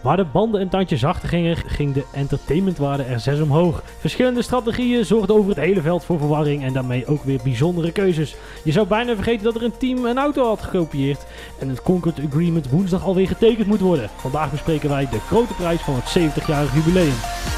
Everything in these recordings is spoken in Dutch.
Waar de banden een tandje zachter gingen, ging de entertainmentwaarde er zes omhoog. Verschillende strategieën zorgden over het hele veld voor verwarring en daarmee ook weer bijzondere keuzes. Je zou bijna vergeten dat er een team een auto had gekopieerd en het Concord Agreement woensdag alweer getekend moet worden. Vandaag bespreken wij de grote prijs van het 70-jarig jubileum.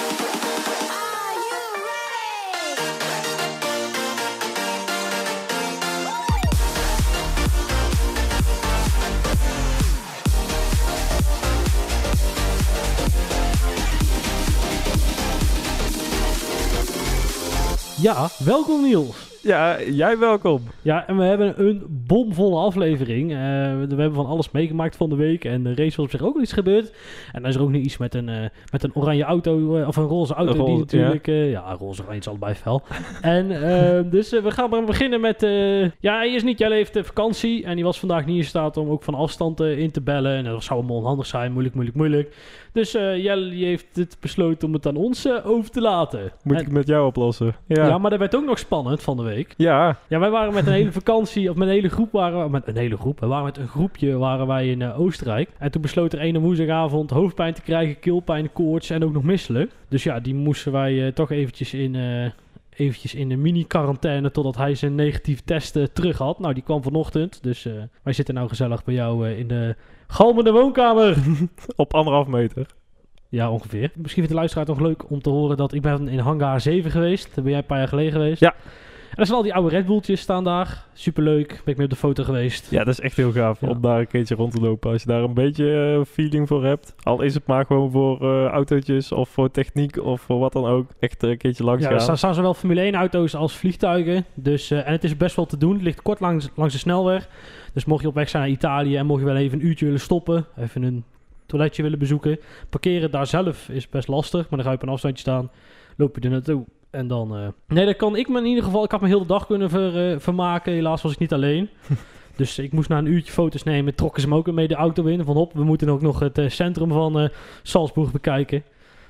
Ja, welkom Niels. Ja, jij welkom. Ja, en we hebben een bomvolle aflevering. Eh, we hebben van alles meegemaakt van de week. En de race was op zich ook iets gebeurd. En dan is er ook nog iets met een, eh, met een oranje auto, eh, of een roze auto. Die natuurlijk, ja, ja roze oranje is allebei fel. en dus we gaan maar beginnen met, ja, hij is niet, jij heeft vakantie. En die was vandaag niet in staat om ook van afstand in te bellen. En dat zou allemaal onhandig zijn, moeilijk, moeilijk, moeilijk. Dus uh, Jelle heeft het besloten om het aan ons over te laten. Moet ik het met jou oplossen? Ja. ja, maar dat werd ook nog spannend van de week. Ja. Ja, wij waren met een hele vakantie, of met een hele groep waren we, met een hele groep, we waren met een groepje waren wij in uh, Oostenrijk. En toen besloot er ene woensdagavond hoofdpijn te krijgen, keelpijn, koorts en ook nog misselijk. Dus ja, die moesten wij toch eventjes in... Eventjes in een mini-quarantaine totdat hij zijn negatieve testen terug had. Nou, die kwam vanochtend. Dus uh, wij zitten nou gezellig bij jou uh, in de galmende woonkamer. Op anderhalf meter. Ja, ongeveer. Misschien vindt de luisteraar toch leuk om te horen dat ik ben in hangar 7 geweest. Daar ben jij een paar jaar geleden geweest. Ja. En er zijn al die oude Red Bulltjes staan daar. Superleuk. Ben ik mee op de foto geweest. Ja, dat is echt heel gaaf Ja. om daar een keertje rond te lopen. Als je daar een beetje eh, feeling voor hebt. Al is het maar gewoon voor eh, autootjes of voor techniek of voor wat dan ook. Echt eh, een keertje langs Ja, gaan. er staan, zowel Formule 1 auto's als vliegtuigen. Dus, en het is best wel te doen. Het ligt kort langs, langs de snelweg. Dus mocht je op weg zijn naar Italië en mocht je wel even een uurtje willen stoppen. Even een toiletje willen bezoeken. Parkeren daar zelf is best lastig. Maar dan ga je op een afstandje staan. Loop je er naartoe. En dan... eh, Nee, dat kan ik me in ieder geval... Ik had me heel de dag kunnen ver, eh, vermaken. Helaas was ik niet alleen. dus ik moest na een uurtje foto's nemen. Trokken ze me ook mee de auto in. Van hop, we moeten ook nog het eh, centrum van Salzburg bekijken.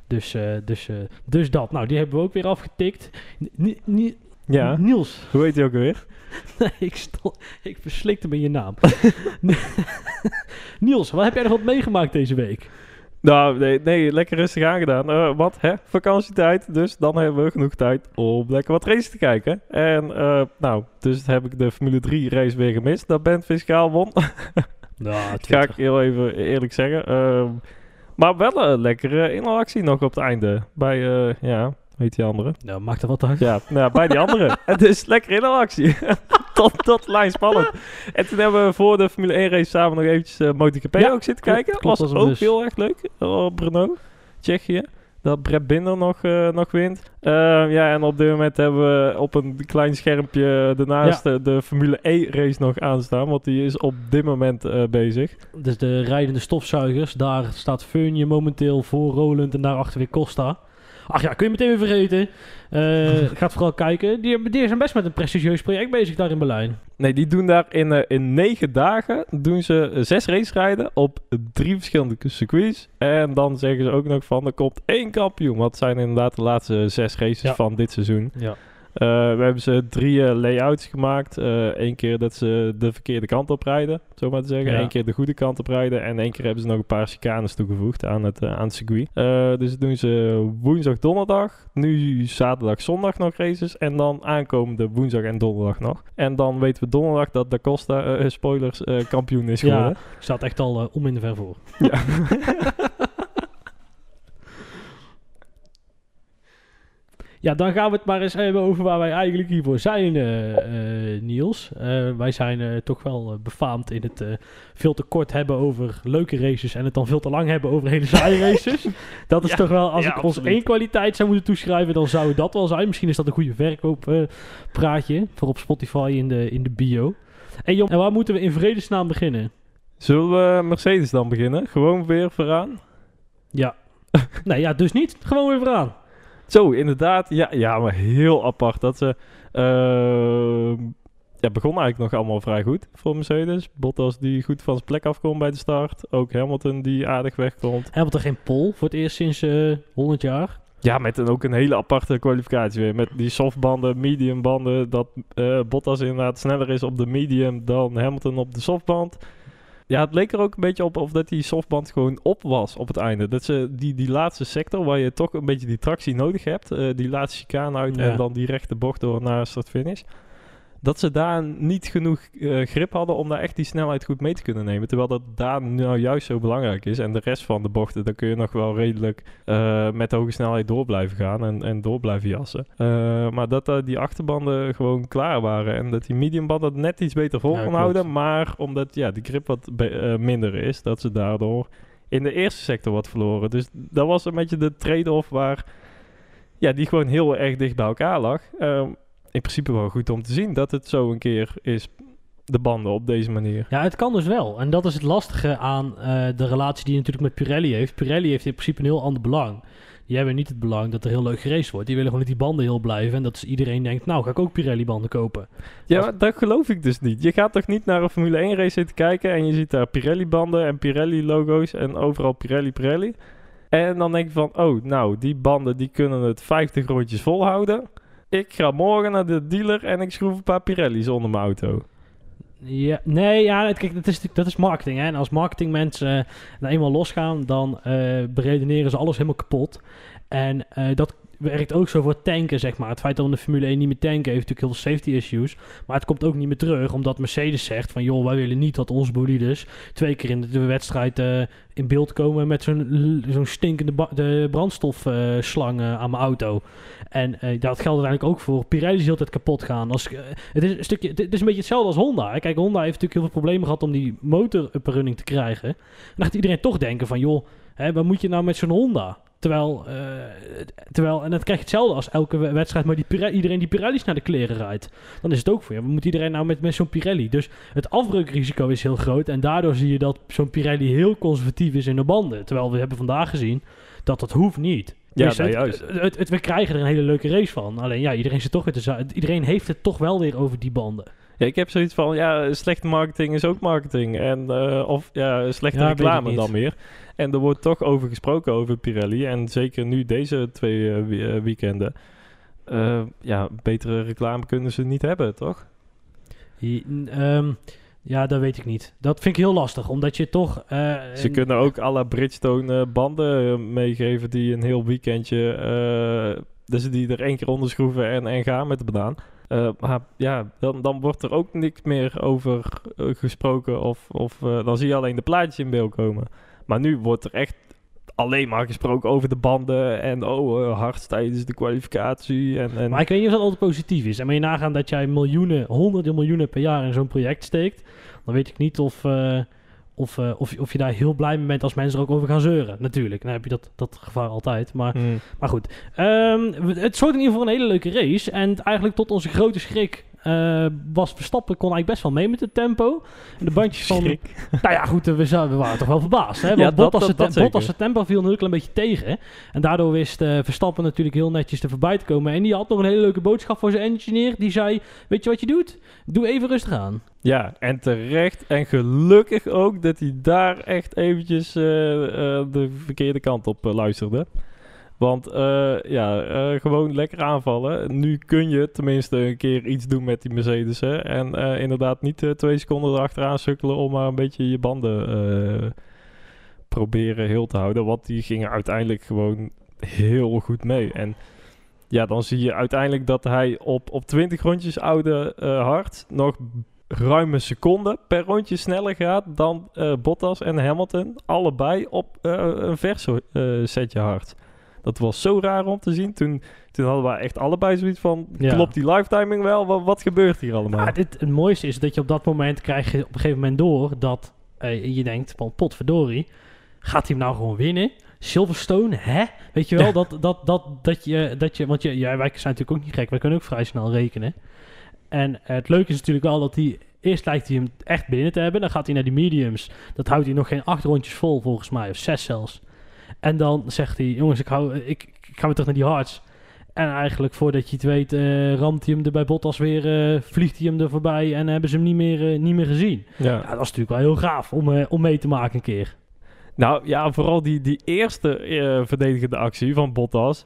Dus, dus, dus dat. Nou, die hebben we ook weer afgetikt. Ja, Niels. hoe heet hij ook weer? Nee, ik, ik verslikte me in je naam. Niels, wat heb jij nog wat meegemaakt deze week? Nou, nee, nee lekker rustig aangedaan. Eh wat, hè? Vakantietijd. Dus dan hebben we genoeg tijd om lekker wat races te kijken. En, eh, nou, dus heb ik de Formule 3 race weer gemist. Dat Ben Fiscaal won. Ja, Ga ik heel even eerlijk zeggen. Ehm, maar wel een lekkere interactie nog op het einde. Bij, eh, ja, heet die andere? Nou, maakt er wat uit. Ja, nou, bij die andere. Het is lekker interactie. tot lijn spannend. En toen hebben we voor de Formule 1 race samen nog eventjes uh, MotoGP Ja, ook zitten kijken. klopt, was ook dus. heel erg leuk. Op Renault, Tsjechië. Dat Brett Binder nog, eh, nog wint. Ehm, ja, en op dit moment hebben we op een klein schermpje daarnaast eh, de Formule E race nog aanstaan. Want die is op dit moment eh, bezig. Dus de rijdende stofzuigers. Daar staat Feunje momenteel voor Roland en daarachter weer Costa. Ach ja, kun je meteen weer vergeten. Eh gaat vooral kijken. Die, die zijn best met een prestigieus project bezig daar in Berlijn. Nee, die doen daar in, eh, in negen dagen doen ze zes race rijden op drie verschillende circuits. En dan zeggen ze ook nog van, er komt één kampioen. Want het zijn inderdaad de laatste zes races Ja. van dit seizoen. Ja. Eh, we hebben ze drie eh, layouts gemaakt. Eén keer dat ze de verkeerde kant op rijden, zo maar te zeggen. Ja. Eén keer de goede kant op rijden. En één keer hebben ze nog een paar chicanes toegevoegd aan het, eh, aan het circuit. Eh, dus dat doen ze woensdag, donderdag. Nu zaterdag, zondag nog races. En dan aankomende woensdag en donderdag nog. En dan weten we donderdag dat Da Costa, eh, spoilers, eh, kampioen is Ja. geworden. Staat echt al eh, om in de ver voor. Ja. Ja, dan gaan we het maar eens hebben over waar wij eigenlijk hiervoor zijn, eh, eh, Niels. Eh, wij zijn eh, toch wel befaamd in het eh, veel te kort hebben over leuke races en het dan veel te lang hebben over hele saaie races. Dat is Ja, toch wel, als ja, ik ons één kwaliteit zou moeten toeschrijven, dan zou dat wel zijn. Misschien is dat een goede verkooppraatje voor op Spotify in de, in de bio. En Jon, en waar moeten we in vredesnaam beginnen? Zullen we Mercedes dan beginnen? Gewoon weer vooraan? Ja. nee, ja, dus niet. Gewoon weer vooraan. Zo, inderdaad. Ja, ja maar heel apart dat ze... ehm, ja, begon eigenlijk nog allemaal vrij goed voor Mercedes. Bottas die goed van zijn plek afkomt bij de start. Ook Hamilton die aardig wegkomt. Hamilton geen pol voor het eerst sinds eh 100 jaar. Ja, met een, ook een hele aparte kwalificatie weer. Met die softbanden, medium banden. Dat eh, Bottas inderdaad sneller is op de medium dan Hamilton op de softband. Ja, het leek er ook een beetje op of dat die softband gewoon op was op het einde. Dat ze die, die laatste sector waar je toch een beetje die tractie nodig hebt. eh, die laatste chicane uit Ja. en dan die rechte bocht door naar start-finish. Dat ze daar niet genoeg eh, grip hadden om daar echt die snelheid goed mee te kunnen nemen. Terwijl dat daar nou juist zo belangrijk is. En de rest van de bochten, daar kun je nog wel redelijk eh, met hoge snelheid door blijven gaan en, en door blijven jassen. Eh, maar dat die achterbanden gewoon klaar waren. En dat die mediumbanden net iets beter vol Ja, kon houden. Maar omdat ja, die grip wat minder is, dat ze daardoor in de eerste sector wat verloren. Dus dat was een beetje de trade-off waar ja, die gewoon heel erg dicht bij elkaar lag. In principe wel goed om te zien dat het zo een keer is, de banden op deze manier. Ja, het kan dus wel. En dat is het lastige aan eh, de relatie die je natuurlijk met Pirelli heeft. Pirelli heeft in principe een heel ander belang. Die hebben niet het belang dat er heel leuk geraced wordt. Die willen gewoon dat die banden heel blijven. En dat iedereen denkt, nou ga ik ook Pirelli-banden kopen. Ja, maar dat geloof ik dus niet. Je gaat toch niet naar een Formule 1 race zitten kijken en je ziet daar Pirelli-banden en Pirelli-logo's en overal Pirelli, Pirelli. En dan denk je van, oh, nou, die banden die kunnen het 50 rondjes volhouden. Ik ga morgen naar de dealer en ik schroef een paar Pirelli's onder mijn auto. Ja, nee, ja, het- kijk, dat is, dat is marketing. Hè? En als marketingmensen eh, nou eenmaal losgaan, dan eh beredeneren ze alles helemaal kapot. En eh, dat werkt ook zo voor tanken, zeg maar. Het feit dat we de Formule 1 niet meer tanken, heeft natuurlijk heel veel safety issues. Maar het komt ook niet meer terug, omdat Mercedes zegt van... joh, wij willen niet dat onze bolides twee keer in de wedstrijd eh, in beeld komen... met zo'n zo'n stinkende brandstofslang eh, aan mijn auto. En eh, dat geldt uiteindelijk ook voor Pirelli die altijd kapot gaan. Als, het, is een stukje, het is een beetje hetzelfde als Honda. Kijk, Honda heeft natuurlijk heel veel problemen gehad om die motor up running te krijgen. En dan gaat iedereen toch denken van, joh, hè, wat moet je nou met zo'n Honda? Terwijl, eh, terwijl, en dan krijg je hetzelfde als elke we- wedstrijd, maar die Pirelli, iedereen die Pirelli's naar de kleren rijdt. Dan is het ook voor je. Wat moet iedereen nou met, met zo'n Pirelli? Dus het afbreukrisico is heel groot. En daardoor zie je dat zo'n Pirelli heel conservatief is in de banden. Terwijl we hebben vandaag gezien dat dat hoeft niet. Ja, Dus het- juist. het- het- het- we krijgen er een hele leuke race van. Alleen ja, iedereen, zit toch weer te iedereen heeft het toch wel weer over die banden. Ja, ik heb zoiets van, ja, slechte marketing is ook marketing. En, eh, of ja, slechte Ja, reclame dan meer. En er wordt toch over gesproken over Pirelli. En zeker nu deze twee eh, eh, weekenden. Eh, ja, betere reclame kunnen ze niet hebben, toch? Ehm, ja, dat weet ik niet. Dat vind ik heel lastig, omdat je toch... Ze en- kunnen ook à la Bridgestone banden meegeven die een heel weekendje... dus die er één keer onder schroeven en, en gaan met de banaan. Maar ja, dan, dan wordt er ook niks meer over gesproken. Of, of dan zie je alleen de plaatjes in beeld komen. Maar nu wordt er echt alleen maar gesproken over de banden. En oh, eh, hard tijdens de kwalificatie. En, en Maar ik weet niet of dat altijd positief is. En moet je nagaan dat jij miljoenen, honderden miljoenen per jaar in zo'n project steekt... dan weet ik niet of, eh, of, eh, of, of je daar heel blij mee bent als mensen er ook over gaan zeuren. Natuurlijk, dan heb je dat, dat gevaar altijd. Maar Hmm. Maar goed, ehm, het zorgt in ieder geval een hele leuke race. En eigenlijk tot onze grote schrik eh, was Verstappen kon eigenlijk best wel mee met het tempo. En de bandjes van... Schrik. Nou ja, goed, eh, we, waren toch wel verbaasd. Hè? Want Ja, Bottas, dat- het, dat te- zeker. Bottas het tempo viel een heel klein beetje tegen. En daardoor wist eh, Verstappen natuurlijk heel netjes er voorbij te komen. En die had nog een hele leuke boodschap voor zijn engineer. Die zei, weet je wat je doet? Doe even rustig aan. Ja, en terecht. En gelukkig ook dat hij daar echt eventjes eh, eh, de verkeerde kant op eh, luisterde. Want eh, ja, eh, gewoon lekker aanvallen. Nu kun je tenminste een keer iets doen met die Mercedes. Hè? En eh, inderdaad niet twee seconden erachteraan sukkelen om maar een beetje je banden proberen heel te houden. Want die gingen uiteindelijk gewoon heel goed mee. En ja, dan zie je uiteindelijk dat hij op, op 20 rondjes oude eh, hard nog ruime seconde per rondje sneller gaat dan Bottas en Hamilton. Allebei op een verso eh, setje hard. Dat was zo raar om te zien. Toen, toen hadden we echt allebei zoiets van... Ja. Klopt die lifetiming wel? Wat, wat gebeurt hier allemaal? Maar dit, het mooiste is dat je op dat moment krijg je op een gegeven moment door dat eh, je denkt van potverdorie, gaat hij hem nou gewoon winnen? Silverstone, hè? Weet je wel, Ja. dat, dat, dat, dat, je, dat je, want je, ja, wij zijn natuurlijk ook niet gek, wij kunnen ook vrij snel rekenen. En het leuke is natuurlijk wel dat hij, eerst lijkt hij hem echt binnen te hebben, dan gaat hij naar die mediums, dat houdt hij nog geen acht rondjes vol volgens mij, of zes zelfs. En dan zegt hij, jongens, ik, hou, ik, ik ga weer terug naar die hards. En eigenlijk voordat je het weet, eh, ramt hij hem er bij Bottas weer, eh, vliegt hij hem er voorbij en hebben ze hem niet meer, eh, niet meer gezien. Ja. Ja, dat was natuurlijk wel heel gaaf om, om mee te maken een keer. Nou ja, vooral die, die eerste verdedigende actie van Bottas.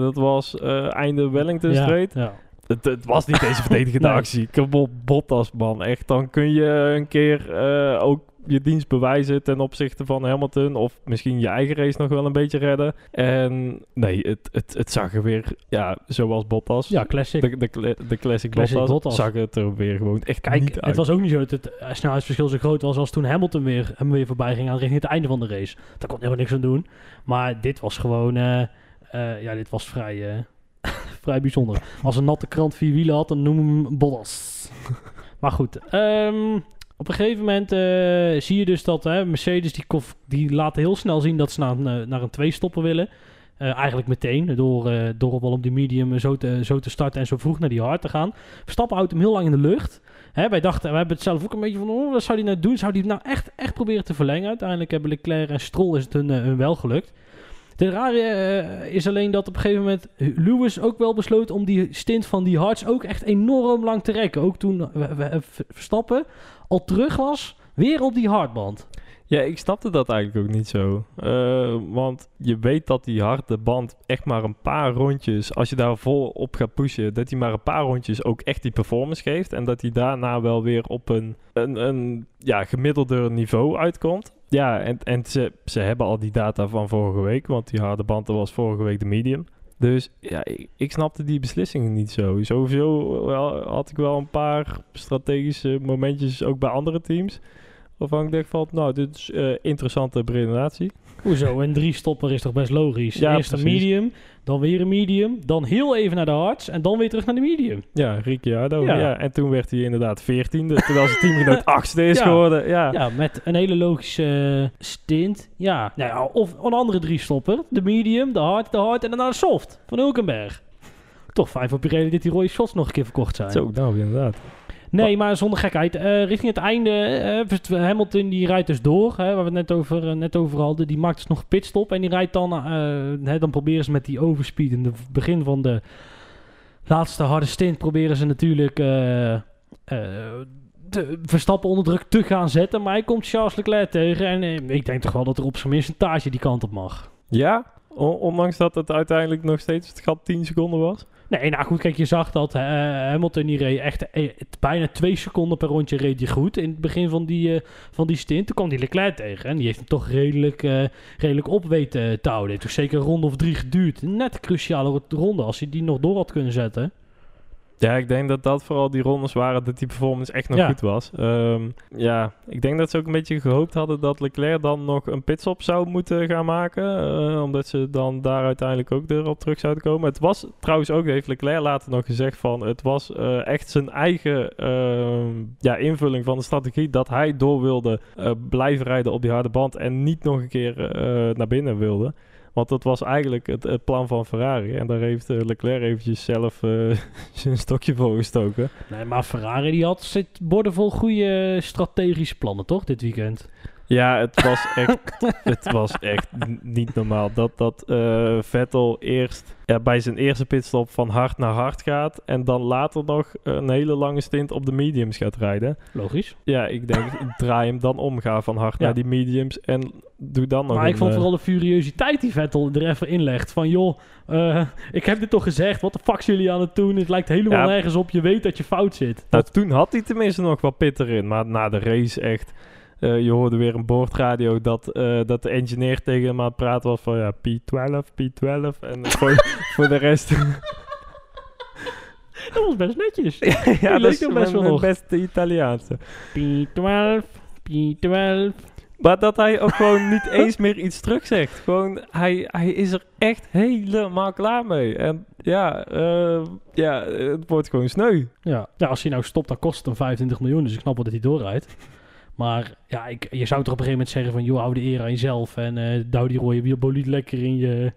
dat was einde Wellington Street. ja. Het, het was niet deze verdedigende Nee. actie. Kom op, Bottas, man. Echt, dan kun je een keer ook je dienst bewijzen ten opzichte van Hamilton. Of misschien je eigen race nog wel een beetje redden. En nee, het, het, het zag er weer, ja, zoals Bottas. ja, classic. De, de, de classic, Classic Bottas, Bottas. zag het er weer gewoon echt Kijk, niet uit. het was ook niet zo dat het snelheidsverschil zo groot was als toen Hamilton weer, hem weer voorbij ging aan richting het einde van de race. Daar kon helemaal niks aan doen. Maar dit was gewoon, eh, eh, ja, dit was vrij, eh, vrij bijzonder. Als een natte krant vier wielen had, dan noemen we hem Bottas. maar goed, ehm, op een gegeven moment eh, zie je dus dat hè, Mercedes, die, die laten heel snel zien dat ze naar, een, eh, naar een twee-stopper willen. Eh, eigenlijk meteen, door, eh door op op die medium zo te, zo te starten en zo vroeg naar die hard te gaan. Verstappen houdt hem heel lang in de lucht. Hè, wij dachten, we hebben het zelf ook een beetje van, oh, wat zou hij nou doen? Zou hij het nou echt, echt proberen te verlengen? Uiteindelijk hebben Leclerc en Stroll is het hun, wel gelukt. De rare is alleen dat op een gegeven moment Lewis ook wel besloot om die stint van die hards ook echt enorm lang te rekken. Ook toen we- Verstappen al terug was, weer op die hardband. Ja, ik snapte dat eigenlijk ook niet zo. Eh, want je weet dat die harde band echt maar een paar rondjes, als je daar vol op gaat pushen, dat hij maar een paar rondjes ook echt die performance geeft. En dat hij daarna wel weer op een, een, een ja, gemiddelder niveau uitkomt. Ja, en, en ze, ze hebben al die data van vorige week, want die harde band was vorige week de medium. Dus ja, ik, ik snapte die beslissingen niet zo. Sowieso wel, had ik wel een paar strategische momentjes ook bij andere teams. Waarvan ik denk van, nou, dit is eh interessante redenatie. Hoezo? Een drie stopper is toch best logisch? Ja, Eerst een medium, dan weer een medium, dan heel even naar de hards en dan weer terug naar de medium. Ja, Ricciardo. Ja. Ja. en toen werd hij inderdaad veertiende, terwijl zijn teamgenoot achtste is Ja. geworden. Ja. Ja, met een hele logische eh, stint. Ja, nou ja, of een andere drie stopper. De medium, de hard, de hard en daarna de soft van Hulkenberg. Toch fijn voor Pirelli dat die rode shots nog een keer verkocht zijn. Zo, nou inderdaad. Nee, maar zonder gekheid. Eh, richting het einde, eh, Hamilton die rijdt dus door, hè, waar we het net over, eh, net over hadden. Die maakt dus nog pitstop en die rijdt dan, hè, dan proberen ze met die overspeed in het begin van de laatste harde stint, proberen ze natuurlijk de Verstappen onder druk te gaan zetten. Maar hij komt Charles Leclerc tegen en ik denk toch wel dat er op zijn minst een taartje die kant op mag. Ja, ondanks dat het uiteindelijk nog steeds het gat 10 seconden was. Nee, nou goed, kijk, je zag dat Hamilton die reed echt eh, bijna twee seconden per rondje reed hij goed in het begin van die, eh, van die stint. Toen kwam die Leclerc tegen en die heeft hem toch redelijk, eh, redelijk op weten te houden. Heeft toch zeker een ronde of drie geduurd. Net een cruciale ronde als hij die nog door had kunnen zetten. Ja, ik denk dat dat vooral die rondes waren dat die performance echt nog Ja. goed was. Ehm, ja, ik denk dat ze ook een beetje gehoopt hadden dat Leclerc dan nog een pitstop zou moeten gaan maken. eh, omdat ze dan daar uiteindelijk ook erop terug zouden komen. Het was trouwens ook, heeft Leclerc later nog gezegd van, het was eh, echt zijn eigen ehm, ja, invulling van de strategie dat hij door wilde eh, blijven rijden op die harde band en niet nog een keer naar binnen wilde. Want dat was eigenlijk het, plan van Ferrari. En daar heeft eh, Leclerc eventjes zelf eh, zijn stokje voor gestoken. Nee, maar Ferrari die had zit bordevol goede strategische plannen, toch, dit weekend? Ja, het was echt, het was echt niet normaal. Dat, dat eh, Vettel eerst ja, bij zijn eerste pitstop van hard naar hard gaat. En dan later nog een hele lange stint op de mediums gaat rijden. Logisch. Ja, ik denk, draai hem dan om. Ga van hard Ja. naar die mediums. En doe dan nog Maar ik vond eh, vooral de furiositeit die Vettel er even inlegt. Van joh, eh, ik heb dit toch gezegd. Wat de fuck jullie aan het doen? Het lijkt helemaal Ja. nergens op. Je weet dat je fout zit. Nou, toen had hij tenminste nog wat pit erin. Maar na de race echt... eh, je hoorde weer een boordradio dat, eh, dat de engineer tegen hem aan het praten was van ja, P12, P12. En voor, voor de rest... Dat was best netjes. ja, dat is best wel nog. beste Italiaanse. P12, P12. Maar dat hij ook gewoon niet eens meer iets terugzegt. Gewoon, hij, hij is er echt helemaal klaar mee. En ja, eh, ja het wordt gewoon sneu. Ja. ja, als hij nou stopt, dan kost het hem 25 miljoen. Dus ik snap wel dat hij doorrijdt. Maar ja, ik, je zou toch op een gegeven moment zeggen van... joh, hou de eer aan jezelf. En eh douw die rode bolide lekker in je,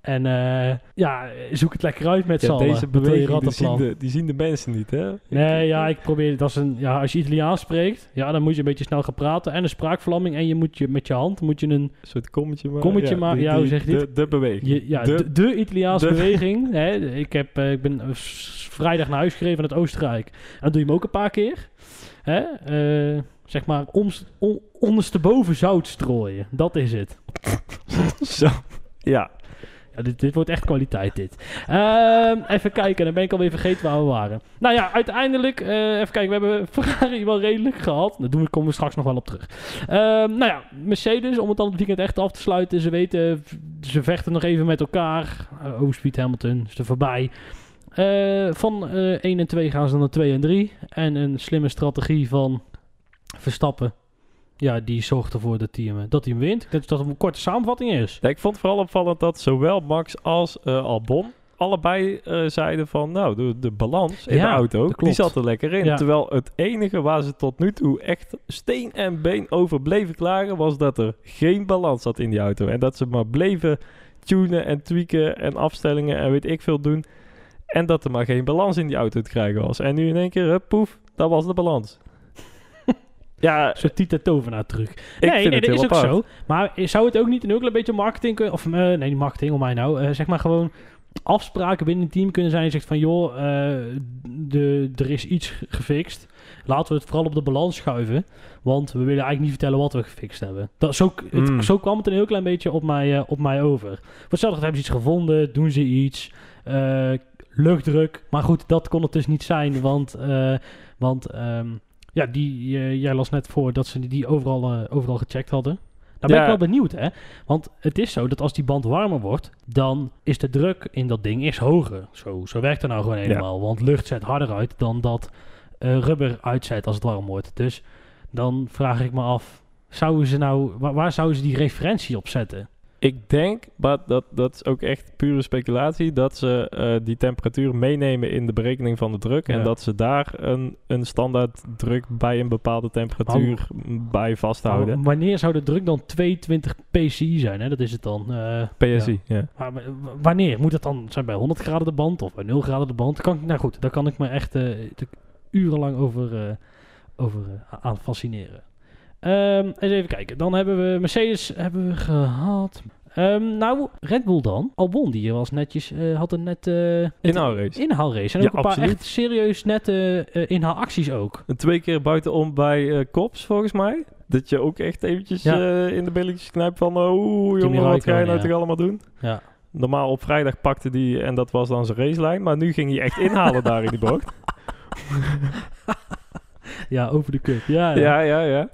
En eh, ja, zoek het lekker uit met z'n Ja, allen. deze beweging die zien, de, die zien de mensen niet, hè? Nee, ja, ik probeer... Dat is een, ja, als je Italiaans spreekt, ja, dan moet je een beetje snel gaan praten. En een spraakverlamming. En je moet je met je hand moet je een... Een soort kommetje maken. Kommetje maken, ja, hoe zeg je dit? De, de beweging. Je, ja, De- de, de Italiaanse beweging. Hè, ik, heb, eh, ik ben vrijdag naar huis gereden vanuit Oostenrijk. En dan doe je hem ook een paar keer. Hè? Zeg maar, on, ondersteboven zout strooien. Dat is het. Zo. Ja. Ja, dit, dit wordt echt kwaliteit, dit. Ehm, even kijken, dan ben ik alweer vergeten waar we waren. Nou ja, uiteindelijk, eh, even kijken, we hebben Ferrari wel redelijk gehad. Daar doen we, komen we straks nog wel op terug. Ehm, nou ja, Mercedes, om het dan het weekend echt af te sluiten. Ze weten, ze vechten nog even met elkaar. Uh, Speed Hamilton is er voorbij. Eh, van eh 1 en 2 gaan ze dan naar 2 en 3. En een slimme strategie van Verstappen. Ja, die zorgt ervoor dat hij hem, dat hij hem wint. Dat het een korte samenvatting is. Ja, ik vond het vooral opvallend dat zowel Max als eh, Albon allebei eh, zeiden van, nou, de, de balans in Ja, de auto, die zat er lekker in. Ja. Terwijl het enige waar ze tot nu toe echt steen en been over bleven klagen, was dat er geen balans zat in die auto. En dat ze maar bleven tunen en tweaken en afstellingen en weet ik veel doen. En dat er maar geen balans in die auto te krijgen was. En nu in één keer, hup, poef, dat was de balans. Ja, Zo'n Tita Tovenaar truc. ik nee, vind nee, het dat heel is ook zo. Maar zou het ook niet een heel klein beetje marketing kunnen... Of eh, nee, niet marketing, om mij nou. eh, zeg maar gewoon afspraken binnen een team kunnen zijn. Je zegt van, joh, eh, de, er is iets gefixt. Laten we het vooral op de balans schuiven. Want we willen eigenlijk niet vertellen wat we gefixt hebben. Dat, zo, het- Mm. zo kwam het een heel klein beetje op mij, op mij over. Voor hetzelfde hebben ze iets gevonden, doen ze iets... luchtdruk. Maar goed, dat kon het dus niet zijn, want, eh, want ehm, ja, die, eh, jij las net voor dat ze die overal, eh, overal gecheckt hadden. Nou ben Ja. ik wel benieuwd, hè? Want het is zo dat als die band warmer wordt, dan is de druk in dat ding is hoger. Zo, zo werkt het nou gewoon helemaal. Want lucht zet harder uit dan dat eh, rubber uitzet als het warm wordt. Dus dan vraag ik me af, zouden ze nou, waar, waar zouden ze die referentie op zetten? Ik denk, maar dat, dat is ook echt pure speculatie, dat ze eh, die temperatuur meenemen in de berekening van de druk. En dat ze daar een, een standaard druk bij een bepaalde temperatuur bij vasthouden. Maar wanneer zou de druk dan 22 PSI zijn? Hè? Dat is het dan. eh, PSI, ja. Maar wanneer? Moet het dan zijn bij 100 graden de band of bij 0 graden de band? Kan ik, nou goed, daar kan ik me echt eh, urenlang over, over aan fascineren. Ehm, eens even kijken. Dan hebben we Mercedes hebben we gehad. Ehm, nou, Red Bull dan. Albon, die was netjes, eh, had een net eh, Inhaalrace. inhaalrace. En Ja, ook een paar absoluut. echt serieus nette eh, inhaalacties ook. En twee keer buitenom bij Kops, volgens mij. Dat je ook echt eventjes Ja. in de billetjes knijpt van... Oeh, jongen, wat ga je nou ja. toch allemaal doen? Ja. Normaal op vrijdag pakte die en dat was dan zijn racelijn. Maar nu ging hij echt inhalen daar in die bocht. ja, over de cup. Ja, Ja, ja, ja.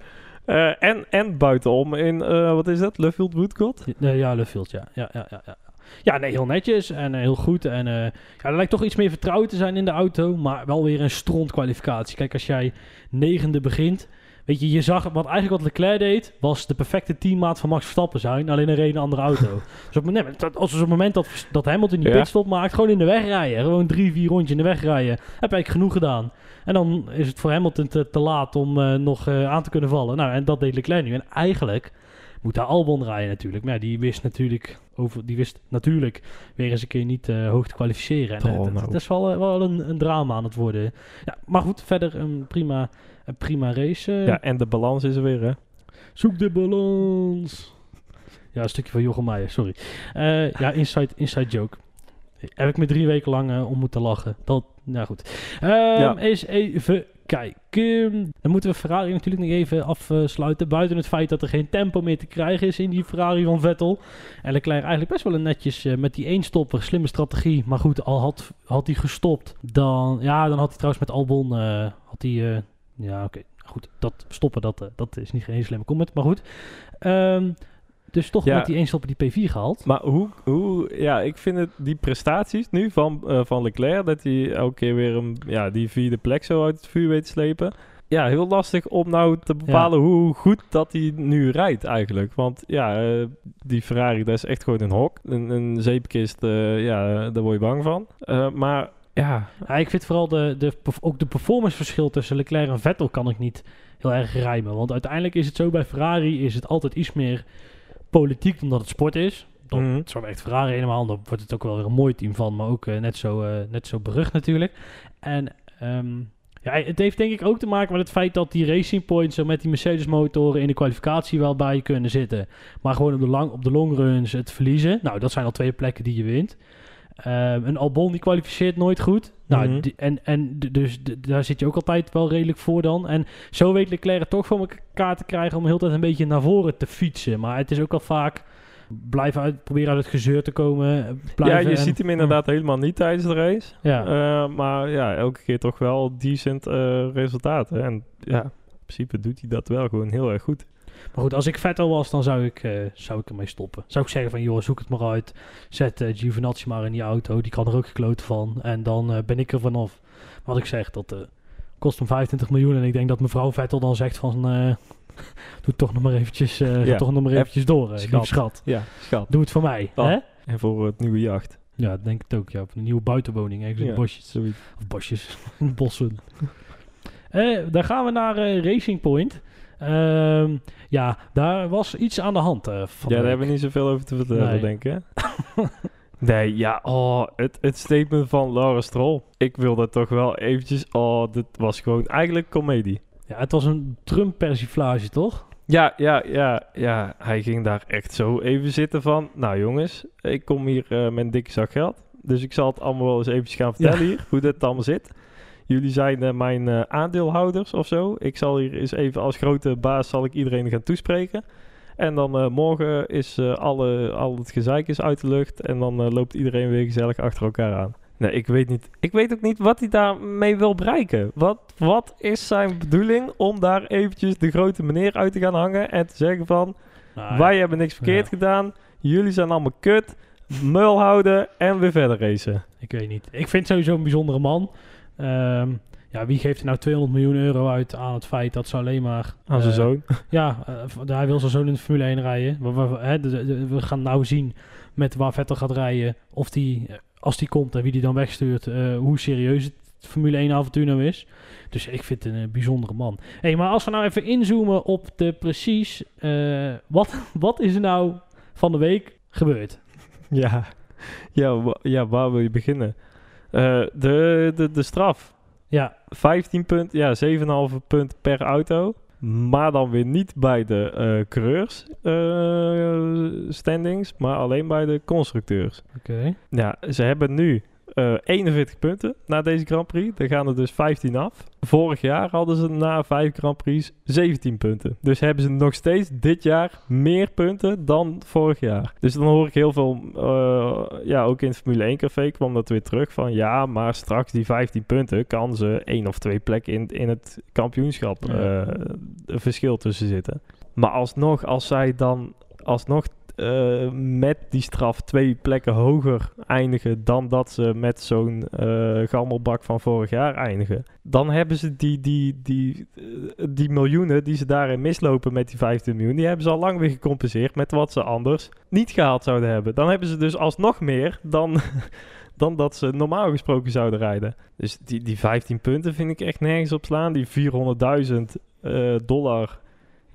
Eh, en, en buitenom in, eh, wat is dat? Luffield Woodcourt? Nee, ja, Luffield, ja. Ja, ja, ja, ja. Ja, nee, heel netjes en eh, heel goed. En ja, er lijkt toch iets meer vertrouwen te zijn in de auto, maar wel weer een stront kwalificatie. Kijk, als jij negende begint, weet je, je zag wat eigenlijk wat Leclerc deed, was de perfecte teammaat van Max Verstappen zijn, alleen reed een andere auto. dus op, nee, als op het moment dat, dat Hamilton die Ja. pitstop maakt, gewoon in de weg rijden. Gewoon drie, vier rondjes in de weg rijden. Heb eigenlijk genoeg gedaan. En dan is het voor Hamilton te, te laat om eh, nog eh, aan te kunnen vallen. Nou, en dat deed Leclerc nu. En eigenlijk moet daar Albon rijden natuurlijk. Maar ja, die wist natuurlijk, over, die wist natuurlijk weer eens een keer niet eh, hoog te kwalificeren. En, Oh, dat, nou. dat is wel, wel een, een drama aan het worden. Ja, maar goed, verder een prima, een prima race. Ja, en de balans is er weer, hè? Zoek de balans. Ja, een stukje van Jochem Meijer, sorry. Ja, inside, inside joke. Heb ik me drie weken lang eh, om moeten lachen. Dat, nou goed. Ehm Ja. Eens even kijken. Dan moeten we Ferrari natuurlijk nog even afsluiten. Buiten het feit dat er geen tempo meer te krijgen is in die Ferrari van Vettel. En Leclerc eigenlijk best wel een netjes eh, met die eenstopper. Slimme strategie. Maar goed, al had, had hij gestopt. Dan, ja, dan had hij trouwens met Albon... eh, had hij, ja, oké. Goed, dat stoppen, dat, dat is niet geen slimme comment. Maar goed. Ehm, dus toch Ja. met die eenstopper die P4 gehaald. Maar hoe, hoe, ja, ik vind het, die prestaties nu van, eh, van Leclerc, dat hij elke keer weer een, ja, die vierde plek zo uit het vuur weet te slepen. Ja, heel lastig om nou te bepalen hoe goed dat hij nu rijdt eigenlijk. Want ja, eh, die Ferrari, dat is echt gewoon een hok. Een, een zeepkist, eh, ja, daar word je bang van. Maar ja, Ja, ik vind vooral de, de, ook de performanceverschil tussen Leclerc en Vettel kan ik niet heel erg rijmen. Want uiteindelijk is het zo bij Ferrari is het altijd iets meer politiek dan dat het sport is. Mhm. het is wel echt Ferrari helemaal. Dan wordt het ook wel weer een mooi team van. Maar ook eh, net, zo, eh, net zo berucht natuurlijk. En ehm, ja, het heeft denk ik ook te maken met het feit dat die Racing Points... er met die Mercedes motoren in de kwalificatie wel bij kunnen zitten. Maar gewoon op de, lang, op de longruns het verliezen. Nou, dat zijn al twee plekken die je wint. Ehm, een Albon die kwalificeert nooit goed. Nou, Mhm. en, en dus daar zit je ook altijd wel redelijk voor dan. En zo weet Leclerc het toch voor elkaar te krijgen om heel tijd een beetje naar voren te fietsen. Maar het is ook al vaak blijven uit, proberen uit het gezeur te komen. Ja, Blijven je en- ziet hem inderdaad helemaal niet tijdens de race. Ja, Eh, maar ja, elke keer toch wel decent eh, resultaten. En ja, in principe doet hij dat wel gewoon heel erg goed. Maar goed, als ik Vettel was, dan zou ik, eh, zou ik ermee stoppen. Zou ik zeggen van, joh, zoek het maar uit. Zet eh Giovinazzi maar in die auto. Die kan er ook gekloten van. En dan eh, ben ik er vanaf. Wat ik zeg, dat kost hem 25 miljoen. En ik denk dat mevrouw Vettel dan zegt van... doe toch nog maar eventjes, Ja. toch nog maar eventjes door, eh, Schat. Ja, schat. Doe het voor mij, Oh. hè? En voor het nieuwe jacht. Ja, denk ik ook. Ja, op een nieuwe buitenwoning, ergens in Ja, de bosjes. zoiets. Of bosjes, bossen. Dan gaan we naar Racing Point. Ehm, ja, daar was iets aan de hand. eh van Ja, daar week. hebben we niet zoveel over te vertellen, Nee. denk ik. nee, ja, oh, het, het statement van Laura Stroll. Ik wilde toch wel eventjes... Oh, dit was gewoon eigenlijk comedie. Ja, het was een Trump-persiflage, toch? Ja, ja, ja, ja. Hij ging daar echt zo even zitten van... Nou jongens, ik kom hier eh, met een dikke zak geld. Dus ik zal het allemaal wel eens eventjes gaan vertellen hier. Hoe dit allemaal zit. Jullie zijn eh, mijn eh, aandeelhouders of zo. Ik zal hier eens even als grote baas zal ik iedereen gaan toespreken. En dan eh, morgen is alle, al het gezeik is uit de lucht. En dan loopt iedereen weer gezellig achter elkaar aan. Nee, ik weet niet. Ik weet ook niet wat hij daarmee wil bereiken. Wat, wat is zijn bedoeling om daar eventjes de grote meneer uit te gaan hangen en te zeggen van... Nou, Wij hebben niks verkeerd Ja. gedaan. Jullie zijn allemaal kut. Muil houden en weer verder racen. Ik weet niet. Ik vind sowieso een bijzondere man. Ehm, ja, wie geeft er nou 200 miljoen euro uit aan het feit dat ze alleen maar... Aan zijn eh, zoon. Ja, eh, hij wil zijn zoon in de Formule 1 rijden. We, we, hè, de- de- we gaan nou zien met waar Vettel gaat rijden. Of die, eh, als die komt en wie die dan wegstuurt, hoe serieus het Formule 1 avontuur nou is. Dus ik vind het een bijzondere man. hey, maar als we nou even inzoomen op de precies... wat, wat is er nou van de week gebeurd? Ja. Ja, ja, waar wil je beginnen? Eh, de, de, de straf. Ja, 15 punt, ja, 7,5 punt per auto. Maar dan weer niet bij de eh coureurs eh, standings, maar alleen bij de constructeurs. oké. Ja, ze hebben nu eh 41 punten na deze Grand Prix. Daar gaan er dus 15 af. Vorig jaar hadden ze na 5 Grand Prix 17 punten. Dus hebben ze nog steeds dit jaar meer punten dan vorig jaar. Dus dan hoor ik heel veel, eh, ja, ook in het Formule 1 café kwam dat weer terug van ja, maar straks die 15 punten kan ze één of twee plekken in, in het kampioenschap Ja. eh, een verschil tussen zitten. Maar alsnog, als zij dan alsnog eh, met die straf twee plekken hoger eindigen dan dat ze met zo'n eh gammelbak van vorig jaar eindigen. Dan hebben ze die, die, die, eh, die miljoenen die ze daarin mislopen met die 15 miljoen, die hebben ze al lang weer gecompenseerd met wat ze anders niet gehaald zouden hebben. Dan hebben ze dus alsnog meer dan, dan dat ze normaal gesproken zouden rijden. Dus die, die 15 punten vind ik echt nergens op slaan. Die 400.000 eh, dollar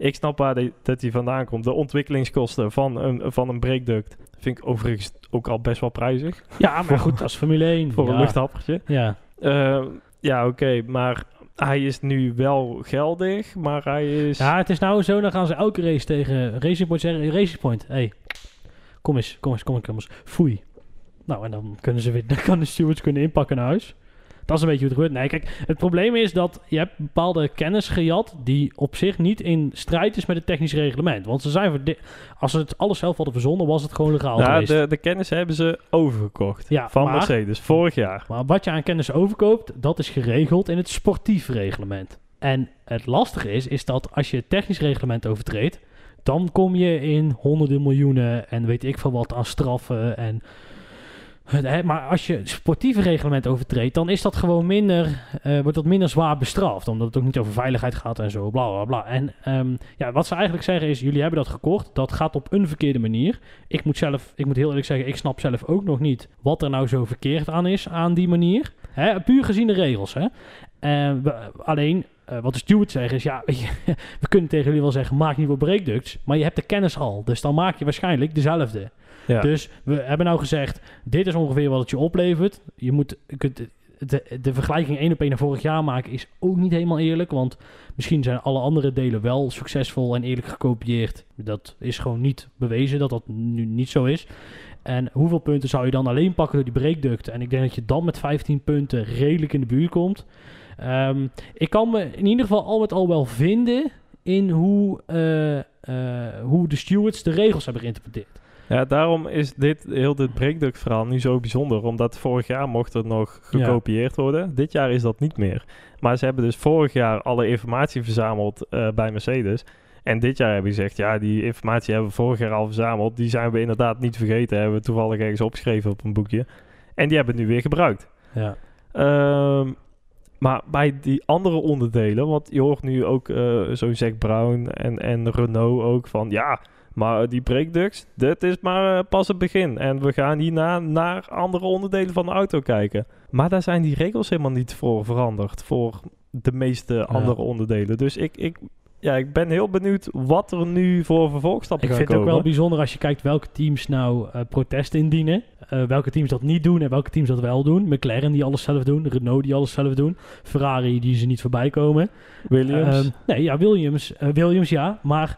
ik snap waar die, dat die vandaan komt. De ontwikkelingskosten van een, van een breakduct vind ik overigens ook al best wel prijzig. Ja, maar goed, is Formule 1. Voor ja. een luchthappertje. Ja, Eh, ja, oké, maar hij is nu wel geldig, maar hij is... Ja, het is nou zo, dan gaan ze elke race tegen Racing Point zeggen, Racing Point, hey, kom eens, kom eens, kom eens, kom eens, foei. Nou, en dan kunnen ze weer, dan kan de stewards kunnen inpakken naar huis. Dat is een beetje hoe het gebeurt. Nee, kijk, het probleem is dat je hebt bepaalde kennis gejat die op zich niet in strijd is met het technisch reglement. Want ze zijn voor als ze het alles zelf hadden verzonnen, was het gewoon legaal Ja, geweest. de, de kennis hebben ze overgekocht Ja, van maar- Mercedes vorig jaar. Maar wat je aan kennis overkoopt, dat is geregeld in het sportief reglement. En het lastige is, is dat als je het technisch reglement overtreedt, dan kom je in honderden miljoenen en weet ik veel wat aan straffen. En, maar als je sportieve reglement overtreedt, dan is dat gewoon minder, eh, wordt dat minder zwaar bestraft. Omdat het ook niet over veiligheid gaat en zo, bla bla bla. En ehm, ja, wat ze eigenlijk zeggen is, jullie hebben dat gekocht, dat gaat op een verkeerde manier. Ik moet zelf, ik moet heel eerlijk zeggen, ik snap zelf ook nog niet wat er nou zo verkeerd aan is aan die manier. Puur gezien de regels. Hè. Alleen, eh, wat de steward zegt is, ja, we kunnen tegen jullie wel zeggen, maak niet voor breakducts, maar je hebt de kennis al. Dus dan maak je waarschijnlijk dezelfde. Dus we hebben nou gezegd, dit is ongeveer wat het je oplevert. Je moet, kunt de, de vergelijking één op één naar vorig jaar maken is ook niet helemaal eerlijk. Want misschien zijn alle andere delen wel succesvol en eerlijk gekopieerd. Dat is gewoon niet bewezen dat dat nu niet zo is. En hoeveel punten zou je dan alleen pakken door die breekduct? En ik denk dat je dan met 15 punten redelijk in de buurt komt. Ehm, ik kan me in ieder geval al met al wel vinden in hoe, eh, eh, hoe de stewards de regels hebben geïnterpreteerd. Ja, daarom is dit heel dit breakduct verhaal nu zo bijzonder. Omdat vorig jaar mocht het nog gekopieerd worden. Dit jaar is dat niet meer. Maar ze hebben dus vorig jaar alle informatie verzameld eh, bij Mercedes. En dit jaar hebben ze gezegd, ja, die informatie hebben we vorig jaar al verzameld. Die zijn we inderdaad niet vergeten. Hebben we toevallig ergens opgeschreven op een boekje. En die hebben we nu weer gebruikt. Ja. Ehm, maar bij die andere onderdelen, want je hoort nu ook uh, zo'n Zack Brown en, en Renault ook van, ja, maar die breakducts, dit is maar uh, pas het begin. En we gaan hierna naar andere onderdelen van de auto kijken. Maar daar zijn die regels helemaal niet voor veranderd, voor de meeste andere onderdelen. Dus ik, ik ja, ik ben heel benieuwd wat er nu voor vervolgstappen gaan komen. Ik vind het ook wel bijzonder als je kijkt welke teams nou uh, protest indienen. Uh, welke teams dat niet doen en welke teams dat wel doen. McLaren die alles zelf doen. Renault die alles zelf doen. Ferrari die ze niet voorbij komen. Williams? Uh, nee, ja, Williams, Williams ja. Maar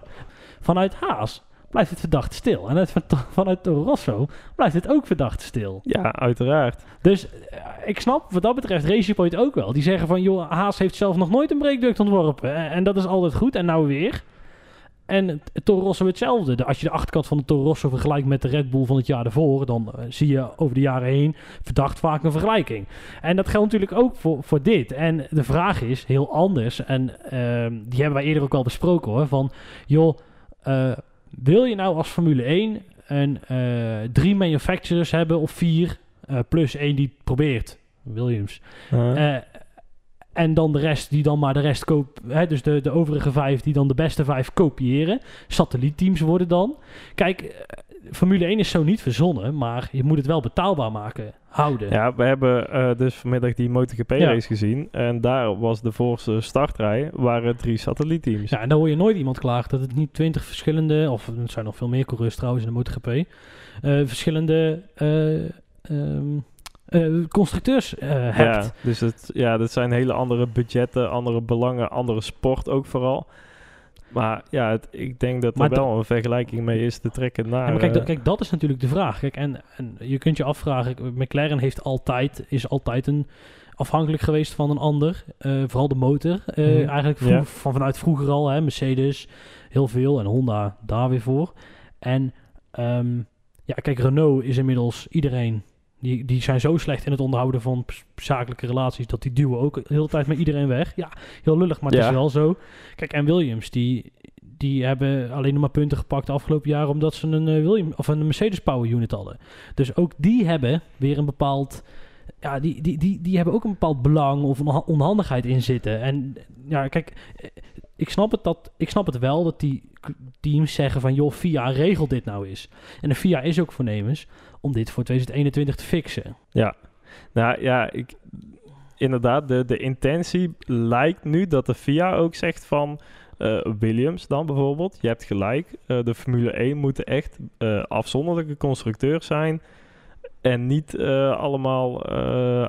vanuit Haas blijft het verdacht stil. En het, vanuit Toro Rosso blijft het ook verdacht stil. Ja, uiteraard. Dus uh, ik snap wat dat betreft Racing Point ook wel. Die zeggen van, joh, Haas heeft zelf nog nooit een breekduct ontworpen. En, dat is altijd goed. En nou weer. En Toro Rosso hetzelfde. De, als je de achterkant van de Toro Rosso vergelijkt met de Red Bull van het jaar daarvoor, dan uh, zie je over de jaren heen verdacht vaak een vergelijking. En dat geldt natuurlijk ook voor, voor dit. En de vraag is heel anders. En uh, die hebben wij eerder ook al besproken hoor. Van, joh, wil je nou als Formule 1 een, uh, drie manufacturers hebben of vier, uh, plus één die het probeert, Williams. En dan de rest die dan maar de rest koopt, dus de, de overige vijf die dan de beste vijf kopiëren. Satellietteams worden dan. Kijk, Formule 1 is zo niet verzonnen, maar je moet het wel betaalbaar maken, houden. Ja, we hebben uh, dus vanmiddag die MotoGP-race ja. gezien. En daar was de voorste startrij, waren drie satellietteams. Ja, en dan hoor je nooit iemand klagen dat het niet twintig verschillende, of er zijn nog veel meer coureurs trouwens in de MotoGP, uh, verschillende... Um, uh, constructeurs uh, hebt. Ja, dus het, ja, dat zijn hele andere budgetten, andere belangen, andere sport ook vooral. Maar ja, het, ik denk dat er wel een vergelijking mee is te trekken naar... Ja, maar kijk, uh, kijk, dat is natuurlijk de vraag. Kijk, en, en je kunt je afvragen, McLaren heeft altijd, is altijd een afhankelijk geweest van een ander. Uh, vooral de motor. Uh, mm. Eigenlijk vroeg, van vanuit vroeger al. Hè, Mercedes heel veel en Honda daar weer voor. En um, ja, kijk, Renault is inmiddels iedereen die, die zijn zo slecht in het onderhouden van zakelijke relaties dat die duwen ook de hele tijd met iedereen weg. Ja, heel lullig, maar het Ja. is wel zo. Kijk, en Williams, die, die hebben alleen nog maar punten gepakt de afgelopen jaren omdat ze een, eh, William, of een Mercedes Power Unit hadden. Dus ook die hebben weer een bepaald. Ja, die, die, die, die hebben ook een bepaald belang of onha- onhandigheid in zitten. En ja, kijk, eh, ik snap het, dat, ik snap het wel dat die teams zeggen van joh, FIA regelt dit nou eens. En de FIA is ook voornemens om dit voor 2021 te fixen. Nou ja, ik, inderdaad, de, de intentie lijkt nu dat de FIA ook zegt van eh, Williams dan bijvoorbeeld. Je hebt gelijk, eh, de Formule 1 moeten echt eh, afzonderlijke constructeurs zijn. En niet allemaal